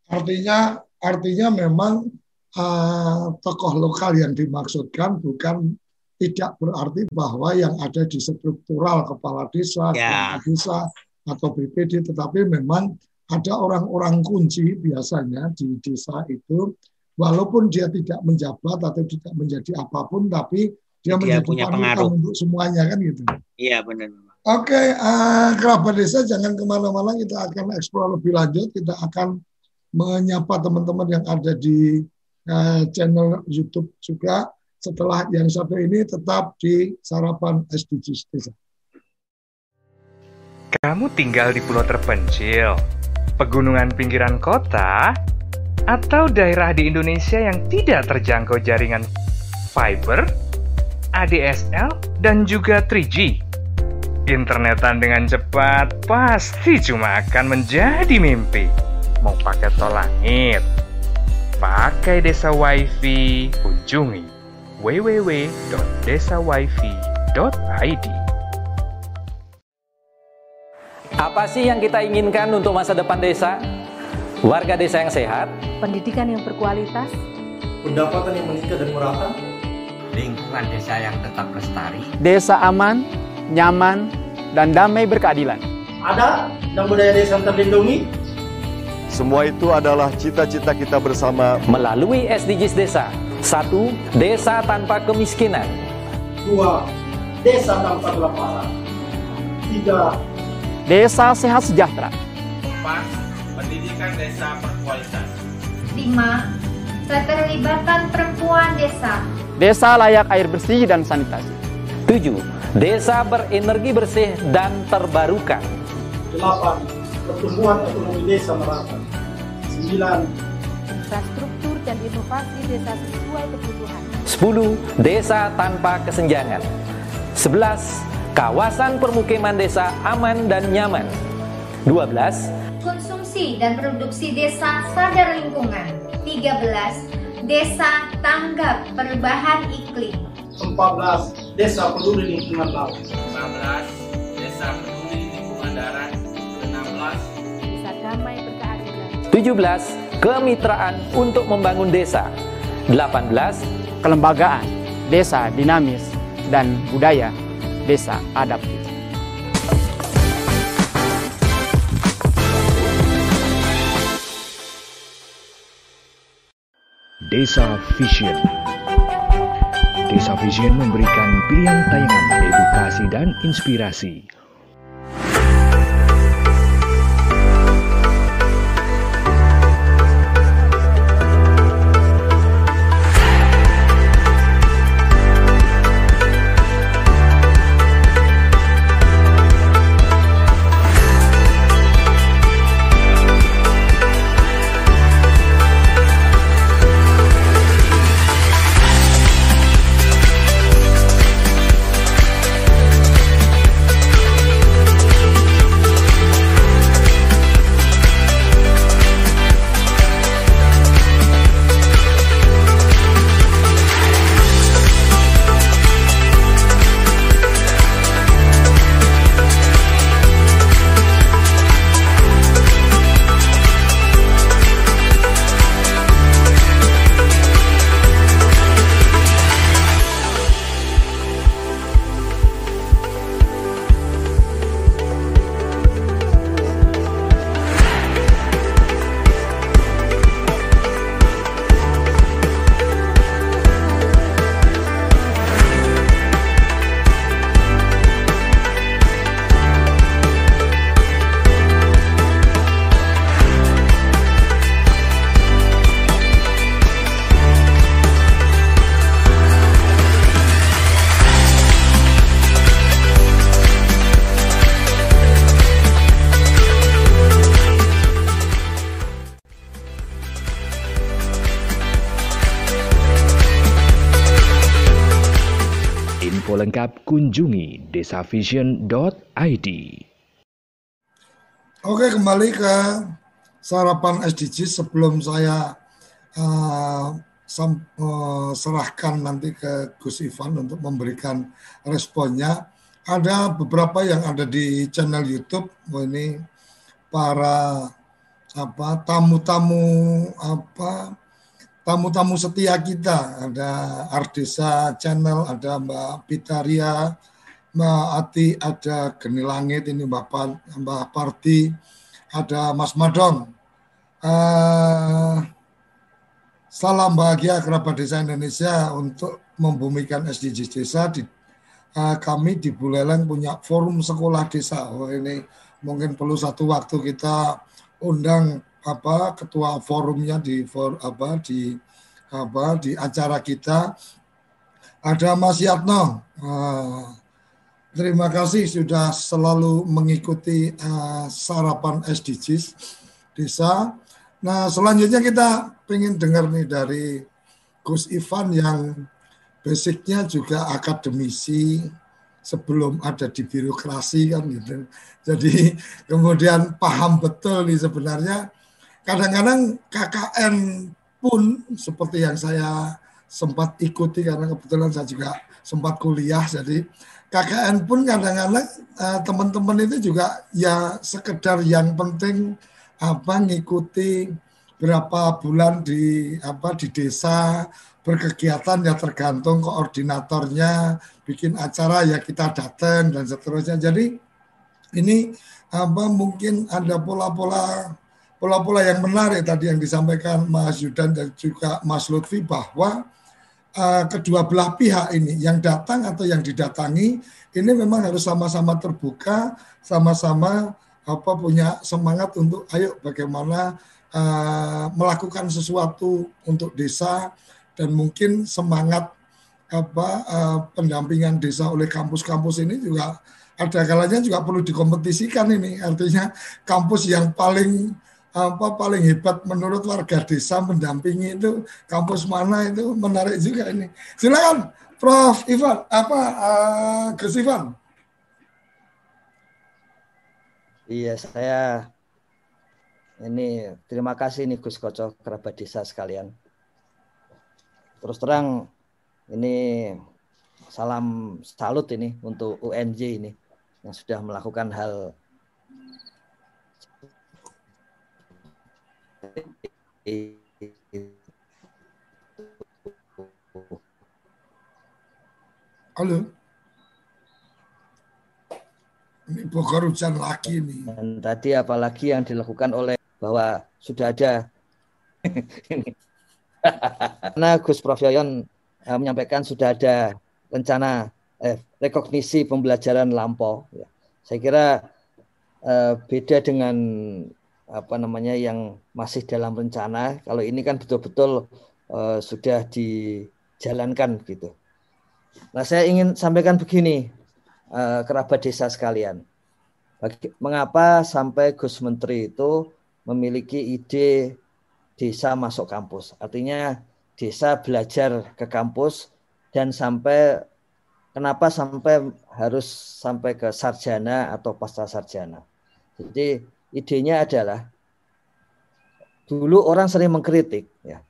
Artinya artinya memang uh, tokoh lokal yang dimaksudkan bukan tidak berarti bahwa yang ada di struktural kepala desa, yeah. kepala desa atau BPD, tetapi memang ada orang-orang kunci biasanya di desa itu, walaupun dia tidak menjabat atau tidak menjadi apa pun, tapi dia, dia punya pengaruh untuk semuanya kan gitu. Iya benar. Oke, okay, uh, kerabat desa jangan ke mana-mana, kita akan eksplor lebih lanjut, kita akan menyapa teman-teman yang ada di uh, channel YouTube juga setelah yang satu ini tetap di sarapan SDGs Desa. Kamu tinggal di pulau terpencil, pegunungan pinggiran kota, atau daerah di Indonesia yang tidak terjangkau jaringan fiber, ADSL, dan juga 3G. Internetan dengan cepat pasti cuma akan menjadi mimpi. Mau pakai tol langit, pakai Desa WiFi, kunjungi www.desawifi.id. Apa sih yang kita inginkan untuk masa depan desa? Warga desa yang sehat, pendidikan yang berkualitas, pendapatan yang meningkat dan merata, lingkungan desa yang tetap lestari, desa aman, nyaman, dan damai berkeadilan. Ada dan budaya desa terlindungi, semua itu adalah cita-cita kita bersama melalui SDGs Desa. Satu, desa tanpa kemiskinan. Dua, desa tanpa kelaparan. Tiga, Desa sehat sejahtera. Empat, pendidikan desa berkualitas. 5. Keterlibatan perempuan desa. Desa layak air bersih dan sanitasi. 7. Desa berenergi bersih dan terbarukan. delapan, pertumbuhan ekonomi desa merata. Sembilan, Infrastruktur dan inovasi desa sesuai kebutuhan. 10. Desa tanpa kesenjangan. 11. Kawasan permukiman desa aman dan nyaman. 12. Konsumsi dan produksi desa sadar lingkungan. 13. Desa tanggap perubahan iklim. empat belas, desa peduli lingkungan laut. 15. Desa peduli 17. Kemitraan untuk membangun desa. 18. Kelembagaan, desa dinamis, dan budaya, desa adaptif. Desa Vision. Desa Vision memberikan pilihan tayangan edukasi dan inspirasi Info lengkap kunjungi desavision.id. Oke, kembali ke sarapan SDG sebelum saya uh, sam, uh, serahkan nanti ke Gus Ivan untuk memberikan responnya. Ada beberapa yang ada di channel YouTube. Oh, ini para apa tamu-tamu apa tamu-tamu setia kita ada Ardesa Channel, ada Mbak Pitaria, Mbak Ati, ada Geni Langit, ini Mbak, Pan, Mbak Parti, ada Mas Madon. Uh, salam bahagia kerabat desa Indonesia untuk membumikan SDGs desa. Di, uh, kami di Buleleng punya forum sekolah desa. Oh, ini mungkin perlu satu waktu kita undang apa ketua forumnya di for, apa di apa di acara kita ada Mas Yatno. Uh, terima kasih sudah selalu mengikuti uh, sarapan SDGs desa. Nah selanjutnya kita ingin dengar nih dari Gus Ivan yang basicnya juga akademisi sebelum ada di birokrasi kan gitu. Jadi kemudian paham betul nih sebenarnya kadang-kadang KKN pun seperti yang saya sempat ikuti karena kebetulan saya juga sempat kuliah jadi KKN pun kadang-kadang uh, teman-teman itu juga ya sekedar yang penting apa ngikuti berapa bulan di apa di desa berkegiatan ya tergantung koordinatornya bikin acara ya kita datang dan seterusnya. Jadi ini apa mungkin ada pola-pola pola-pola yang menarik tadi yang disampaikan Mas Yudan dan juga Mas Lutfi bahwa uh, kedua belah pihak ini, yang datang atau yang didatangi, ini memang harus sama-sama terbuka, sama-sama apa punya semangat untuk ayo bagaimana uh, melakukan sesuatu untuk desa dan mungkin semangat apa uh, pendampingan desa oleh kampus-kampus ini juga ada kalanya juga perlu dikompetisikan ini. Artinya kampus yang paling apa paling hebat menurut warga desa mendampingi itu kampus mana itu menarik juga ini. Silakan Prof Ivan apa uh, Gus Ivan. Iya saya ini terima kasih nih Gus Koco kerabat desa sekalian. Terus terang ini salam salut ini untuk UNJ ini yang sudah melakukan hal Halo. Ini hujan lagi nih. Dan tadi apalagi yang dilakukan oleh bahwa sudah ada (laughs) karena Gus Prof Yoyon uh, menyampaikan sudah ada rencana eh, rekognisi pembelajaran lampau. Ya. Saya kira uh, beda dengan apa namanya yang masih dalam rencana. Kalau ini kan betul-betul uh, sudah dijalankan gitu. Nah, saya ingin sampaikan begini, uh, kerabat desa sekalian. Bagi, mengapa sampai Gus Menteri itu memiliki ide desa masuk kampus? Artinya desa belajar ke kampus dan sampai kenapa sampai harus sampai ke sarjana atau pasca sarjana. Jadi idenya adalah dulu orang sering mengkritik ya.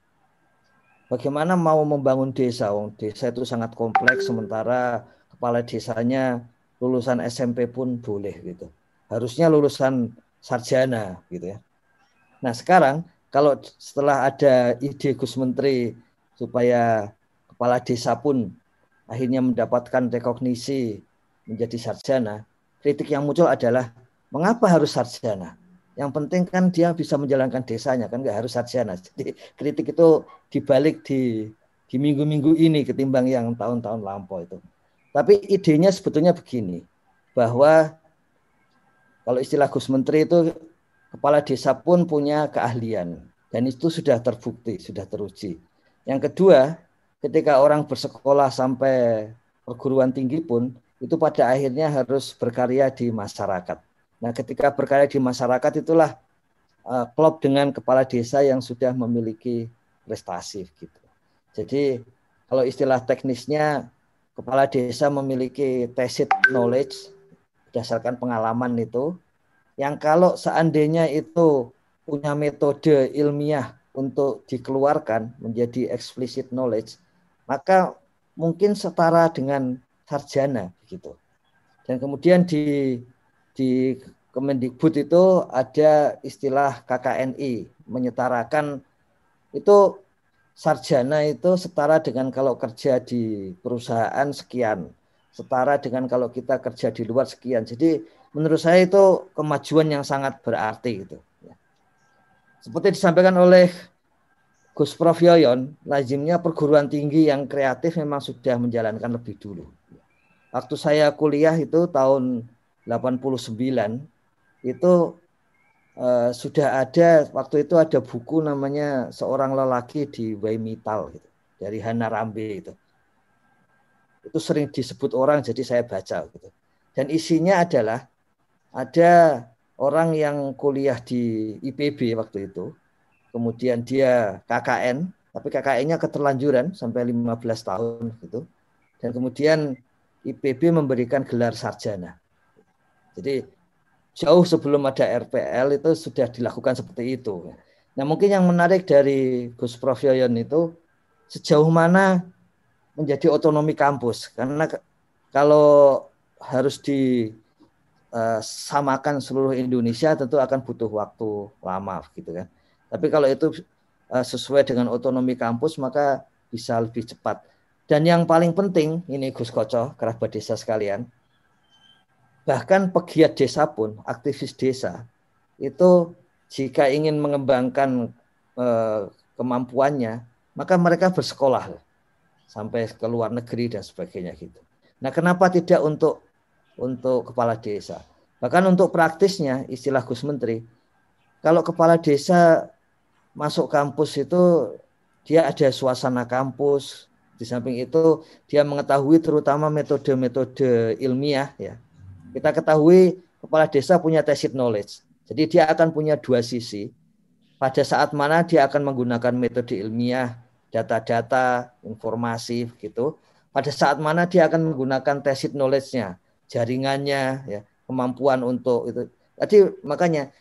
Bagaimana mau membangun desa? Wong desa itu sangat kompleks sementara kepala desanya lulusan SMP pun boleh gitu. Harusnya lulusan sarjana gitu ya. Nah, sekarang kalau setelah ada ide Gus Menteri supaya kepala desa pun akhirnya mendapatkan rekognisi menjadi sarjana, kritik yang muncul adalah Mengapa harus sarjana? Yang penting kan dia bisa menjalankan desanya kan nggak harus sarjana. Jadi kritik itu dibalik di di minggu-minggu ini ketimbang yang tahun-tahun lampau itu. Tapi idenya sebetulnya begini, bahwa kalau istilah Gus Menteri itu kepala desa pun punya keahlian dan itu sudah terbukti, sudah teruji. Yang kedua, ketika orang bersekolah sampai perguruan tinggi pun itu pada akhirnya harus berkarya di masyarakat. Nah, ketika berkarya di masyarakat itulah uh, klop dengan kepala desa yang sudah memiliki prestasi gitu. Jadi kalau istilah teknisnya kepala desa memiliki tacit knowledge berdasarkan pengalaman itu yang kalau seandainya itu punya metode ilmiah untuk dikeluarkan menjadi explicit knowledge maka mungkin setara dengan sarjana gitu. Dan kemudian di di Kemendikbud itu ada istilah KKNI menyetarakan itu sarjana itu setara dengan kalau kerja di perusahaan sekian, setara dengan kalau kita kerja di luar sekian. Jadi menurut saya itu kemajuan yang sangat berarti itu. Seperti disampaikan oleh Gus Prof Yoyon, lazimnya perguruan tinggi yang kreatif memang sudah menjalankan lebih dulu. Waktu saya kuliah itu tahun 89 itu uh, sudah ada waktu itu ada buku namanya seorang lelaki di Waimital gitu, dari Hana Rambe itu. Itu sering disebut orang jadi saya baca gitu. Dan isinya adalah ada orang yang kuliah di IPB waktu itu. Kemudian dia KKN, tapi KKN-nya keterlanjuran sampai 15 tahun gitu. Dan kemudian IPB memberikan gelar sarjana. Jadi jauh sebelum ada RPL itu sudah dilakukan seperti itu. Nah mungkin yang menarik dari Gus Prof Yoyon itu sejauh mana menjadi otonomi kampus karena kalau harus disamakan eh, seluruh Indonesia tentu akan butuh waktu lama gitu kan. Tapi kalau itu eh, sesuai dengan otonomi kampus maka bisa lebih cepat. Dan yang paling penting ini Gus Koco, kerabat desa sekalian, bahkan pegiat desa pun aktivis desa itu jika ingin mengembangkan eh, kemampuannya maka mereka bersekolah sampai ke luar negeri dan sebagainya gitu. Nah, kenapa tidak untuk untuk kepala desa? Bahkan untuk praktisnya istilah Gus Menteri, kalau kepala desa masuk kampus itu dia ada suasana kampus, di samping itu dia mengetahui terutama metode-metode ilmiah ya. Kita ketahui kepala desa punya tacit knowledge. Jadi dia akan punya dua sisi. Pada saat mana dia akan menggunakan metode ilmiah, data-data, informasi gitu. Pada saat mana dia akan menggunakan tacit knowledge-nya, jaringannya, ya, kemampuan untuk itu. Jadi makanya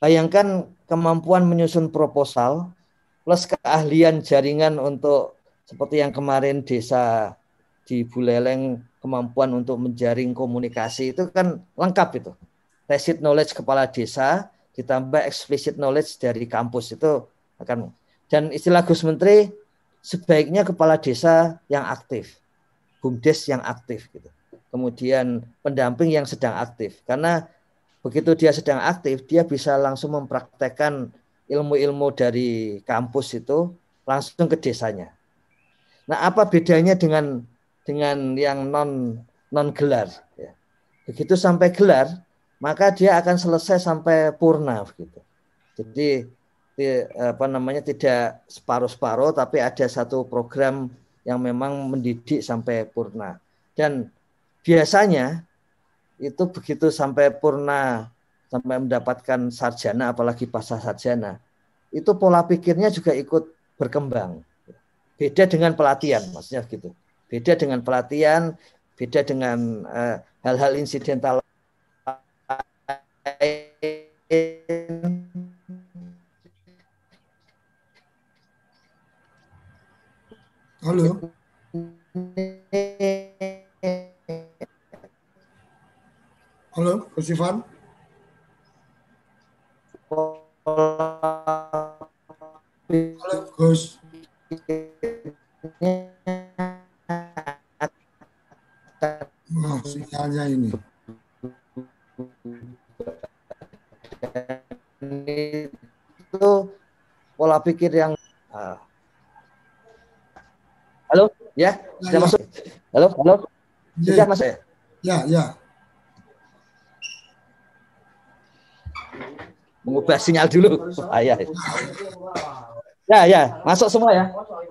bayangkan kemampuan menyusun proposal plus keahlian jaringan untuk seperti yang kemarin desa di Buleleng kemampuan untuk menjaring komunikasi itu kan lengkap itu. Tacit knowledge kepala desa ditambah explicit knowledge dari kampus itu akan dan istilah Gus Menteri sebaiknya kepala desa yang aktif, bumdes yang aktif gitu. Kemudian pendamping yang sedang aktif karena begitu dia sedang aktif dia bisa langsung mempraktekkan ilmu-ilmu dari kampus itu langsung ke desanya. Nah, apa bedanya dengan dengan yang non non gelar? Ya. Begitu sampai gelar, maka dia akan selesai sampai purna gitu. Jadi apa namanya tidak separuh-separuh tapi ada satu program yang memang mendidik sampai purna dan biasanya itu begitu sampai purna sampai mendapatkan sarjana apalagi pasca sarjana itu pola pikirnya juga ikut berkembang beda dengan pelatihan maksudnya gitu beda dengan pelatihan beda dengan eh, hal-hal uh, insidental Halo. Halo, Gus Ivan. Halo, Gus. Sinyalnya ini. Itu pola pikir yang uh, Halo, ya, sudah ya, masuk. Halo, halo. Ya, sudah masuk ya? Ya, ya. Mengubah sinyal dulu. Ayah. Ya, ya, masuk semua ya.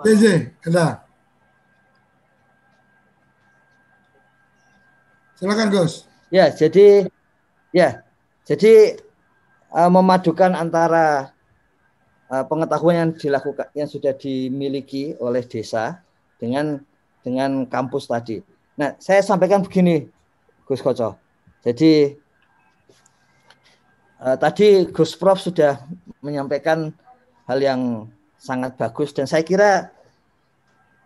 JJ, ada. Silakan Gus. Ya, jadi ya, jadi uh, memadukan antara uh, pengetahuan yang dilakukan yang sudah dimiliki oleh desa dengan dengan kampus tadi. Nah, saya sampaikan begini, Gus Koco. Jadi uh, tadi Gus Prof sudah menyampaikan hal yang sangat bagus dan saya kira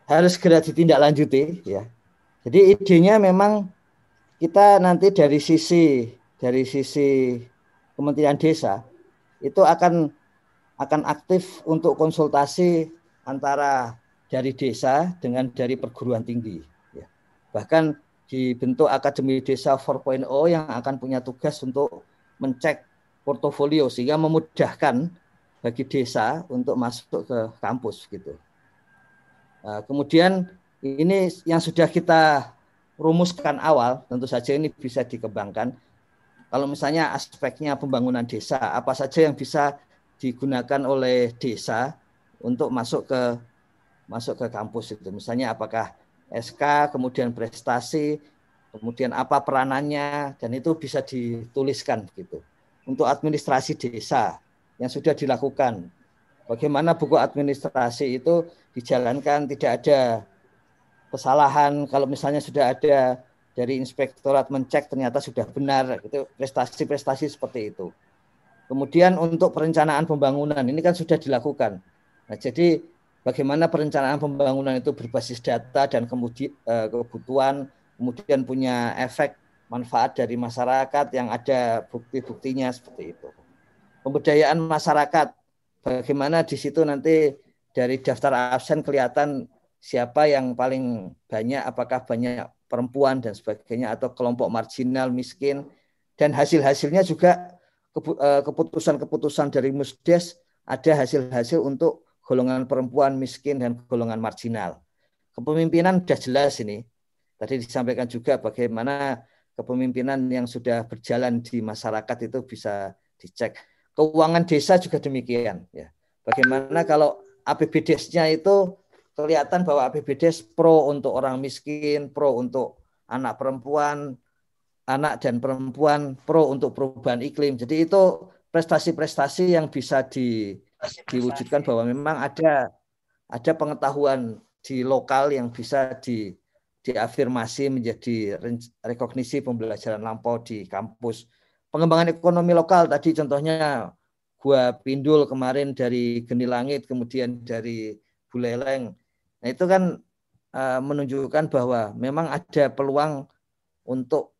harus segera ditindaklanjuti ya. Jadi idenya memang kita nanti dari sisi dari sisi Kementerian Desa itu akan akan aktif untuk konsultasi antara dari desa dengan dari perguruan tinggi. Ya. Bahkan dibentuk Akademi Desa 4.0 yang akan punya tugas untuk mencek portofolio sehingga memudahkan bagi desa untuk masuk ke kampus gitu. Nah, kemudian ini yang sudah kita rumuskan awal tentu saja ini bisa dikembangkan. Kalau misalnya aspeknya pembangunan desa, apa saja yang bisa digunakan oleh desa untuk masuk ke masuk ke kampus itu. Misalnya apakah SK, kemudian prestasi, kemudian apa peranannya, dan itu bisa dituliskan gitu. Untuk administrasi desa yang sudah dilakukan, bagaimana buku administrasi itu dijalankan, tidak ada kesalahan. Kalau misalnya sudah ada dari inspektorat mencek ternyata sudah benar, itu prestasi-prestasi seperti itu. Kemudian untuk perencanaan pembangunan ini kan sudah dilakukan. Nah, jadi bagaimana perencanaan pembangunan itu berbasis data dan kemudian eh, kebutuhan, kemudian punya efek manfaat dari masyarakat yang ada bukti-buktinya seperti itu. Pemberdayaan masyarakat, bagaimana di situ nanti dari daftar absen kelihatan siapa yang paling banyak, apakah banyak perempuan dan sebagainya atau kelompok marginal miskin dan hasil-hasilnya juga eh, keputusan-keputusan dari Musdes ada hasil-hasil untuk golongan perempuan miskin dan golongan marginal. kepemimpinan sudah jelas ini. Tadi disampaikan juga bagaimana kepemimpinan yang sudah berjalan di masyarakat itu bisa dicek. Keuangan desa juga demikian ya. Bagaimana kalau APBDes-nya itu kelihatan bahwa APBDes pro untuk orang miskin, pro untuk anak perempuan, anak dan perempuan, pro untuk perubahan iklim. Jadi itu prestasi-prestasi yang bisa di, diwujudkan bahwa memang ada ada pengetahuan di lokal yang bisa di diafirmasi menjadi rekognisi pembelajaran lampau di kampus. Pengembangan ekonomi lokal tadi contohnya Gua Pindul kemarin dari Geni Langit, kemudian dari Buleleng. Nah itu kan uh, menunjukkan bahwa memang ada peluang untuk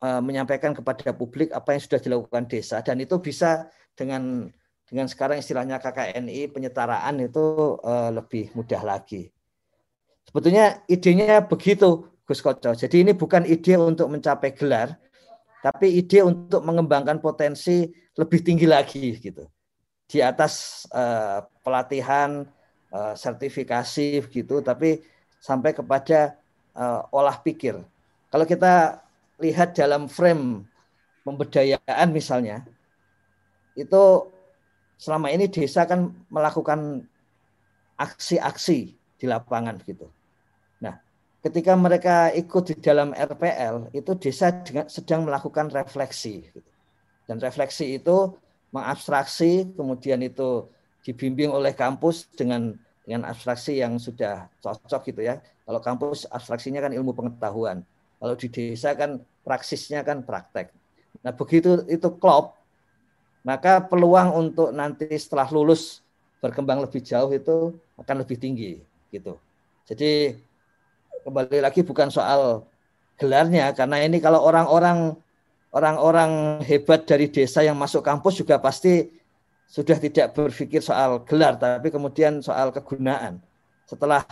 uh, menyampaikan kepada publik apa yang sudah dilakukan desa dan itu bisa dengan dengan sekarang istilahnya KKNI penyetaraan itu uh, lebih mudah lagi. Sebetulnya idenya begitu Gus Koco. Jadi ini bukan ide untuk mencapai gelar, tapi ide untuk mengembangkan potensi lebih tinggi lagi gitu. Di atas pelatihan, uh, sertifikasi gitu, tapi sampai kepada uh, olah pikir. Kalau kita lihat dalam frame pemberdayaan misalnya, itu selama ini desa kan melakukan aksi-aksi di lapangan gitu ketika mereka ikut di dalam RPL itu desa sedang melakukan refleksi gitu. dan refleksi itu mengabstraksi kemudian itu dibimbing oleh kampus dengan dengan abstraksi yang sudah cocok gitu ya. Kalau kampus abstraksinya kan ilmu pengetahuan. Kalau di desa kan praksisnya kan praktek. Nah begitu itu klop maka peluang untuk nanti setelah lulus berkembang lebih jauh itu akan lebih tinggi gitu. Jadi kembali lagi bukan soal gelarnya karena ini kalau orang-orang orang-orang hebat dari desa yang masuk kampus juga pasti sudah tidak berpikir soal gelar tapi kemudian soal kegunaan. Setelah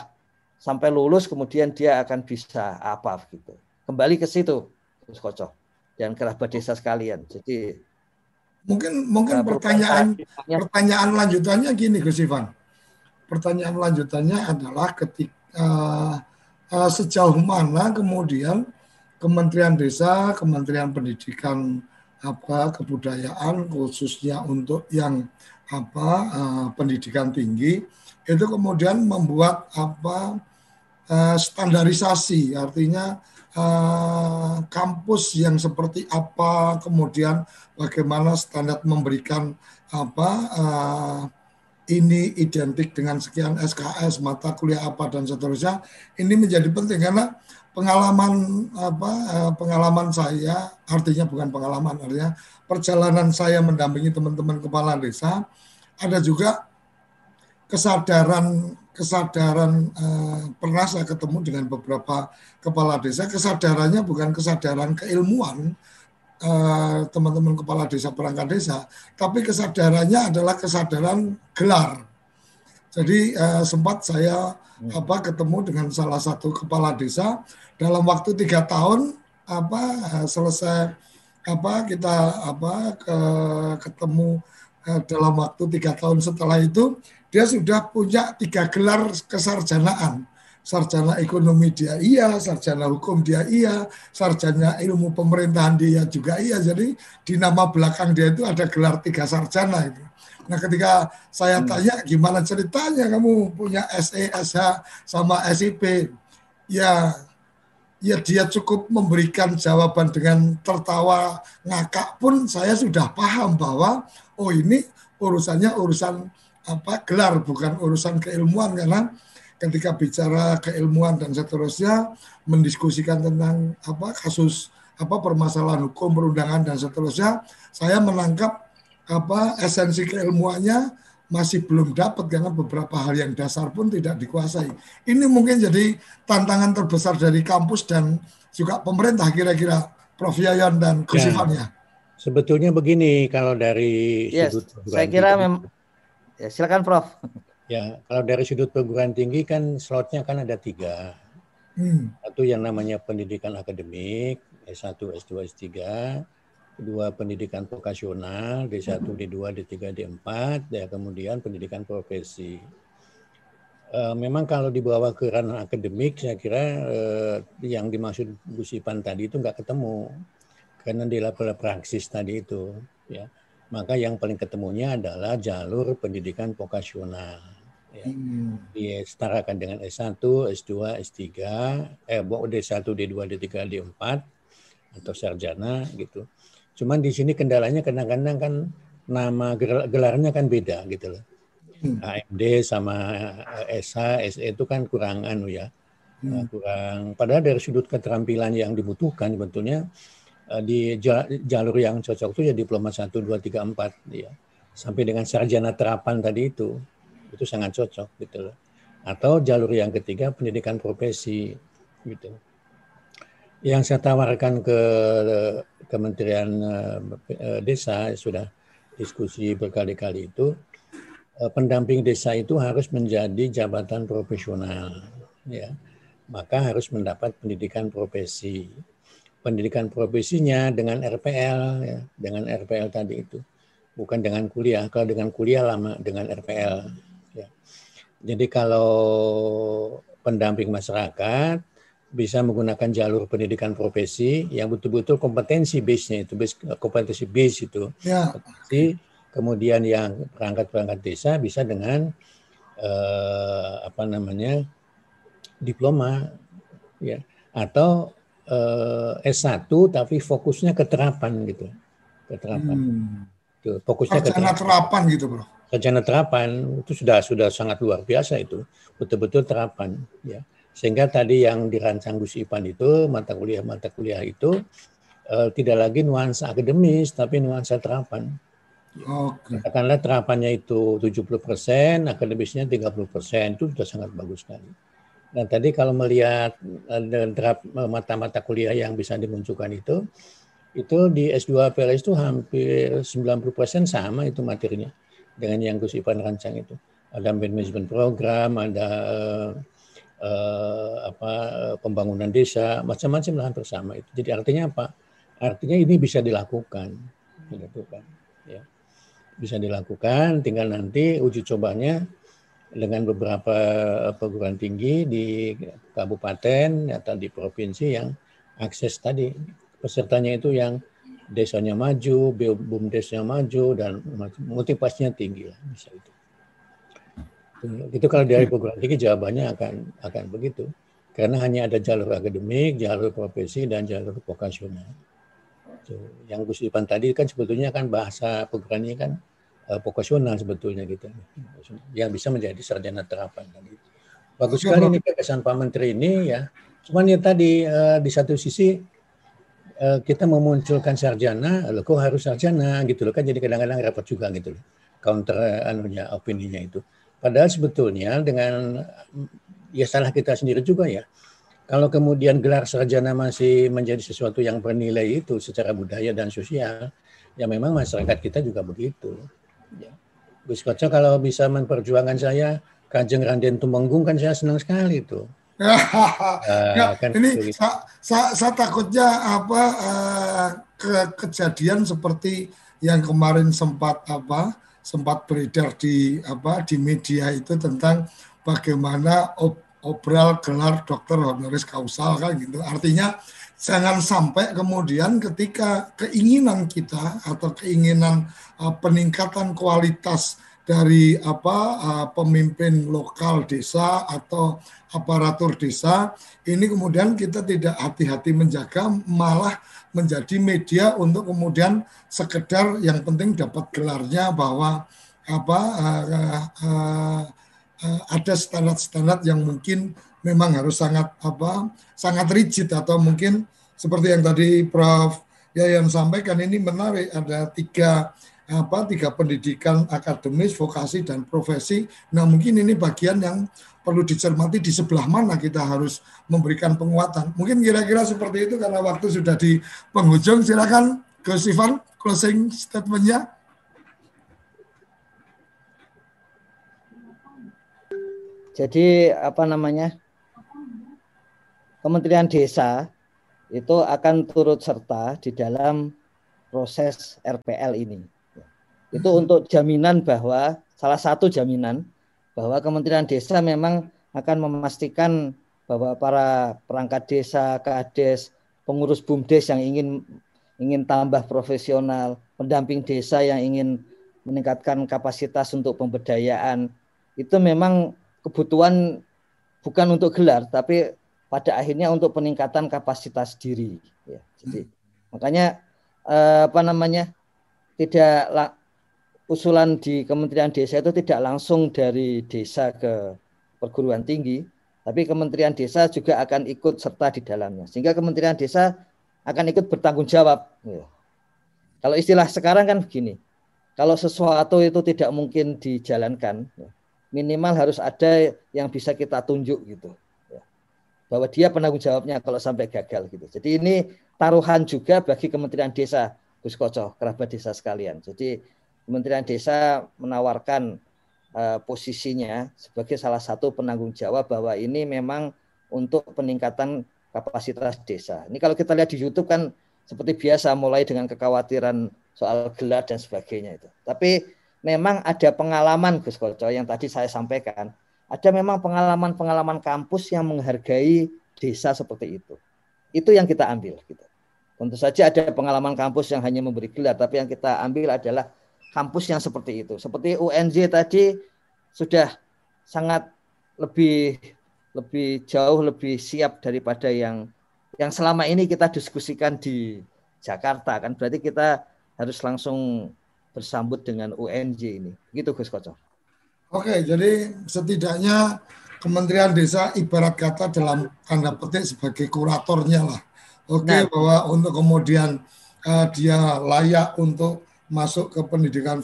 sampai lulus kemudian dia akan bisa apa gitu. Kembali ke situ Gus Koco dan kerabat desa sekalian. Jadi mungkin mungkin pertanyaan pertanyaan lanjutannya gini Gus Ivan. Pertanyaan lanjutannya adalah ketika uh, uh, sejauh mana kemudian Kementerian Desa, Kementerian Pendidikan apa kebudayaan khususnya untuk yang apa uh, pendidikan tinggi itu kemudian membuat apa uh, standarisasi. Artinya uh, kampus yang seperti apa kemudian bagaimana standar memberikan apa uh, ini identik dengan sekian SKS mata kuliah apa dan seterusnya ini menjadi penting. Karena pengalaman apa eh, pengalaman saya artinya bukan pengalaman artinya perjalanan saya mendampingi teman-teman kepala desa ada juga kesadaran kesadaran eh, pernah saya ketemu dengan beberapa kepala desa kesadarannya bukan kesadaran keilmuan Eh, teman-teman kepala desa perangkat desa, tapi kesadarannya adalah kesadaran gelar. Jadi uh, sempat saya hmm. apa ketemu dengan salah satu kepala desa dalam waktu tiga tahun apa uh, selesai apa kita apa ke, ketemu uh, dalam waktu tiga tahun setelah itu dia sudah punya tiga gelar kesarjanaan sarjana ekonomi dia iya, sarjana hukum dia iya, sarjana ilmu pemerintahan dia juga iya. Jadi di nama belakang dia itu ada gelar tiga sarjana itu. Nah ketika saya hmm. tanya gimana ceritanya kamu punya SE, SH sama SIP, ya ya dia cukup memberikan jawaban dengan tertawa ngakak pun saya sudah paham bahwa oh ini urusannya urusan apa gelar bukan urusan keilmuan karena ketika bicara keilmuan dan seterusnya mendiskusikan tentang apa kasus apa permasalahan hukum perundangan dan seterusnya saya menangkap apa esensi keilmuannya masih belum dapat karena beberapa hal yang dasar pun tidak dikuasai. Ini mungkin jadi tantangan terbesar dari kampus dan juga pemerintah kira-kira Prof Yayan dan Gus ya, ya. Sebetulnya begini kalau dari yes, sudut saya kira memang ya, silakan Prof. Ya, kalau dari sudut perguruan tinggi kan slotnya kan ada tiga. Hmm. Satu yang namanya pendidikan akademik, S1, S2, S3. Kedua pendidikan vokasional, D1, D2, D3, D4. Dan kemudian pendidikan profesi. Uh, memang kalau dibawa ke ranah akademik, saya kira uh, yang dimaksud Gus Ipan tadi itu nggak ketemu karena di level praksis tadi itu, ya. Maka yang paling ketemunya adalah jalur pendidikan vokasional. Ya. Hmm. Disetarakan dengan S1, S2, S3, eh D1, D2, D3, D4 atau sarjana gitu. Cuman di sini kendalanya kadang-kadang kan nama gelarnya kan beda gitu loh hmm. AMD sama SH, SE itu kan kurang anu ya, hmm. kurang. Padahal dari sudut keterampilan yang dibutuhkan sebetulnya eh, di jalur yang cocok itu ya diploma 1, 2, 3, 4 ya. Sampai dengan sarjana terapan tadi itu, itu sangat cocok gitu loh. Atau jalur yang ketiga pendidikan profesi gitu. Yang saya tawarkan ke Kementerian eh, Desa sudah diskusi berkali-kali itu Eh, pendamping desa itu harus menjadi jabatan profesional ya. Maka harus mendapat pendidikan profesi. Pendidikan profesinya dengan RPL ya dengan RPL tadi itu. Bukan dengan kuliah. Kalau dengan kuliah lama dengan RPL ya. Jadi kalau pendamping masyarakat bisa menggunakan jalur pendidikan profesi yang betul-betul kompetensi base-nya itu base kompetensi base itu ya. Kemudian yang perangkat-perangkat desa bisa dengan eh, apa namanya diploma ya atau eh, S1 tapi fokusnya keterapan gitu. Keterapan. Hmm. Tuh, fokusnya keterapan. terapan gitu, Bro. Sarjana terapan itu sudah sudah sangat luar biasa itu. Betul-betul terapan ya. Sehingga tadi yang dirancang Gus Ipan itu mata kuliah-mata kuliah itu eh, tidak lagi nuansa akademis tapi nuansa terapan Okay. Katakanlah terapannya itu 70 persen, akademisnya 30 persen, itu sudah sangat bagus sekali. Dan tadi kalau melihat eh, eh, mata-mata kuliah yang bisa dimunculkan itu, itu di S2 PLS itu hampir 90 persen sama itu materinya dengan yang Gus Ipan rancang itu. Ada management program, ada uh, apa pembangunan desa, macam-macam lah hampir sama itu. Jadi artinya apa? Artinya ini bisa dilakukan, dilakukan. Ya bisa dilakukan, tinggal nanti uji cobanya dengan beberapa perguruan tinggi di kabupaten atau di provinsi yang akses tadi pesertanya itu yang desanya maju, bumdesnya maju dan motivasinya tinggi lah bisa itu. Itu kalau dari perguruan tinggi jawabannya akan akan begitu. Karena hanya ada jalur akademik, jalur profesi dan jalur vokasional. Yang Gus Ipan tadi kan sebetulnya kan bahasa perguruan ini kan uh, vokasional sebetulnya gitu. Yang bisa menjadi sarjana terapan tadi. Bagus sekali nih gagasan Pak Menteri ini ya. Cuman ya tadi uh, di satu sisi uh, kita memunculkan sarjana, loh kok harus sarjana gitu loh kan jadi kadang-kadang rapat juga gitu loh. Counter anunya opininya itu. Padahal sebetulnya dengan ya salah kita sendiri juga ya kalau kemudian gelar sarjana masih menjadi sesuatu yang bernilai itu secara budaya dan sosial, ya memang masyarakat kita juga begitu. Ya. Gus Koco kalau bisa memperjuangkan saya, Kanjeng Randen Tumenggung kan saya senang sekali itu. (laughs) uh, kan ini saya, saya, saya takutnya apa uh, ke, kejadian seperti yang kemarin sempat apa sempat beredar di apa di media itu tentang bagaimana op, obral gelar dokter honoris causa kan gitu. Artinya jangan sampai kemudian ketika keinginan kita atau keinginan uh, peningkatan kualitas dari apa uh, pemimpin lokal desa atau aparatur desa ini kemudian kita tidak hati-hati menjaga malah menjadi media untuk kemudian sekedar yang penting dapat gelarnya bahwa apa uh, uh, uh, uh, ada standar-standar yang mungkin memang harus sangat apa sangat rigid atau mungkin seperti yang tadi Prof. Yayan sampaikan ini menarik. Ada tiga apa tiga pendidikan akademis, vokasi dan profesi. Nah mungkin ini bagian yang perlu dicermati di sebelah mana kita harus memberikan penguatan. Mungkin kira-kira seperti itu karena waktu sudah di penghujung. Silakan Gus Ivan closing statementnya. Jadi apa namanya? Kementerian Desa itu akan turut serta di dalam proses RPL ini. Itu untuk jaminan bahwa salah satu jaminan bahwa Kementerian Desa memang akan memastikan bahwa para perangkat desa, kades, pengurus bumdes yang ingin ingin tambah profesional, pendamping desa yang ingin meningkatkan kapasitas untuk pemberdayaan itu memang kebutuhan bukan untuk gelar tapi pada akhirnya untuk peningkatan kapasitas diri ya. Jadi makanya eh, apa namanya tidak usulan di Kementerian Desa itu tidak langsung dari desa ke perguruan tinggi, tapi Kementerian Desa juga akan ikut serta di dalamnya. Sehingga Kementerian Desa akan ikut bertanggung jawab. Ya. Kalau istilah sekarang kan begini, kalau sesuatu itu tidak mungkin dijalankan, ya, minimal harus ada yang bisa kita tunjuk gitu. Ya. Bahwa dia penanggung jawabnya kalau sampai gagal gitu. Jadi ini taruhan juga bagi Kementerian Desa, Gus Koco, kerabat desa sekalian. Jadi Kementerian Desa menawarkan uh, posisinya sebagai salah satu penanggung jawab bahwa ini memang untuk peningkatan kapasitas desa. Ini kalau kita lihat di YouTube kan seperti biasa mulai dengan kekhawatiran soal gelar dan sebagainya itu. Tapi memang ada pengalaman Gus Koco yang tadi saya sampaikan. Ada memang pengalaman-pengalaman kampus yang menghargai desa seperti itu. Itu yang kita ambil gitu. Tentu saja ada pengalaman kampus yang hanya memberi gelar, tapi yang kita ambil adalah kampus yang seperti itu. Seperti UNJ tadi sudah sangat lebih lebih jauh lebih siap daripada yang yang selama ini kita diskusikan di Jakarta kan berarti kita harus langsung bersambut dengan UNJ ini. Gitu Gus Koco. Oke, jadi setidaknya Kementerian Desa ibarat kata dalam tanda petik sebagai kuratornya lah. Oke, nah, bahwa untuk kemudian uh, dia layak untuk masuk ke pendidikan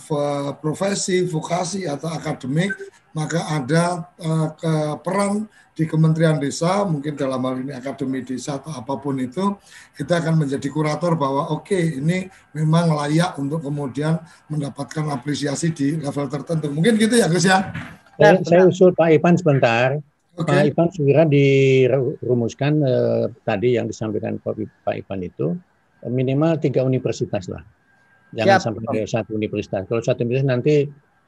profesi, vokasi atau akademik, maka ada uh, ke peran di Kementerian Desa, mungkin dalam hal ini Akademi Desa atau apa pun itu, kita akan menjadi kurator bahwa oke okay, ini memang layak untuk kemudian mendapatkan apresiasi di level tertentu. Mungkin gitu ya Gus ya? Saya, saya usul Pak Ipan sebentar. Okay. Pak Ipan segera dirumuskan eh, tadi yang disampaikan Pak Ipan itu minimal tiga universitas lah jangan Siap. sampai ke satu universitas. Kalau satu universitas nanti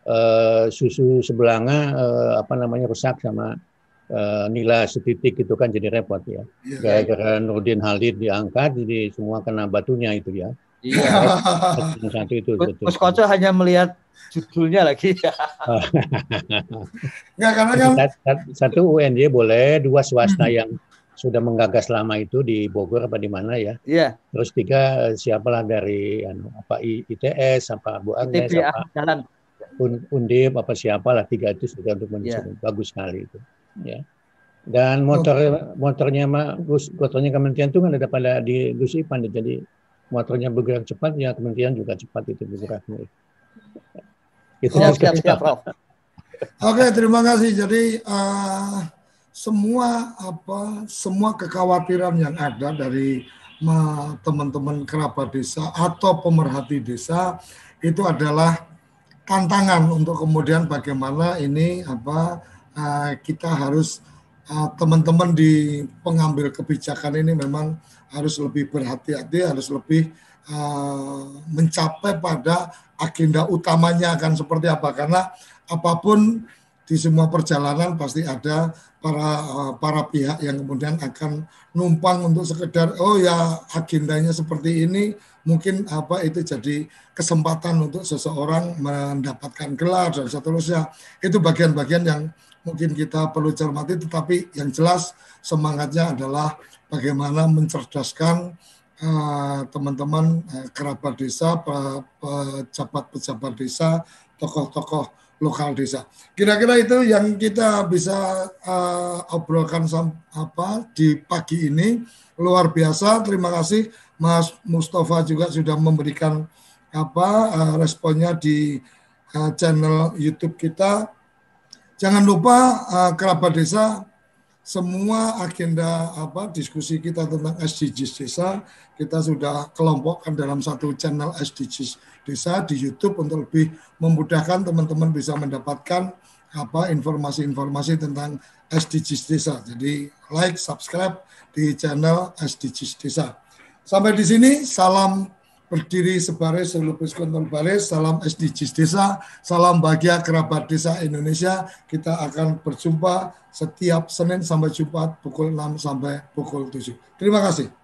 uh, susu sebelanga uh, apa namanya rusak sama uh, nilai setitik itu kan jadi repot ya. Iya. Gara-gara. Nurdin Halid diangkat jadi semua kena batunya itu ya. Iya. (laughs) satu itu betul. Mas Koco hanya melihat judulnya lagi. (laughs) Enggak karena kan satu UNJ boleh, dua swasta (laughs) yang sudah menggagas lama itu di Bogor apa di mana ya? Iya. Terus tiga eh, siapalah dari anu, apa ITS apa Bu Agnes ITB, apa jalan. Undip apa siapalah tiga itu sudah untuk menyusun yeah. bagus sekali itu ya dan motor oh. motornya mah Gus motornya kementerian itu kan ada pada di Gus Ipan jadi motornya bergerak cepat ya kementerian juga cepat itu bergeraknya itu oh, siap, siap, Oke terima kasih jadi uh, semua apa semua kekhawatiran yang ada dari teman-teman kerabat desa atau pemerhati desa itu adalah tantangan untuk kemudian bagaimana ini apa uh, kita harus uh, teman-teman di pengambil kebijakan ini memang harus lebih berhati-hati harus lebih uh, mencapai pada agenda utamanya akan seperti apa. Karena apa pun di semua perjalanan pasti ada para eh, para pihak yang kemudian akan numpang untuk sekedar oh ya agendanya seperti ini. Mungkin apa itu jadi kesempatan untuk seseorang mendapatkan gelar dan seterusnya. Itu bagian-bagian yang mungkin kita perlu cermati tetapi yang jelas semangatnya adalah bagaimana mencerdaskan eh, teman-teman uh, uh, kerabat desa pejabat-pejabat desa tokoh-tokoh lokal desa. Kira-kira itu yang kita bisa uh, obrolkan apa di pagi ini luar biasa. Terima kasih Mas Mustafa juga sudah memberikan apa uh, responnya di uh, channel YouTube kita. Jangan lupa uh, kerabat desa semua agenda apa diskusi kita tentang SDGs desa kita sudah kelompokkan dalam satu channel SDGs desa di YouTube untuk lebih memudahkan teman-teman bisa mendapatkan apa informasi-informasi tentang SDGs desa. Jadi like, subscribe di channel SDGs desa. Sampai di sini salam berdiri sebaris selupus kontrol baris, salam SDGs desa, salam bahagia kerabat desa Indonesia. Kita akan berjumpa setiap Senin sampai Jumat pukul 6 sampai pukul 7. Terima kasih.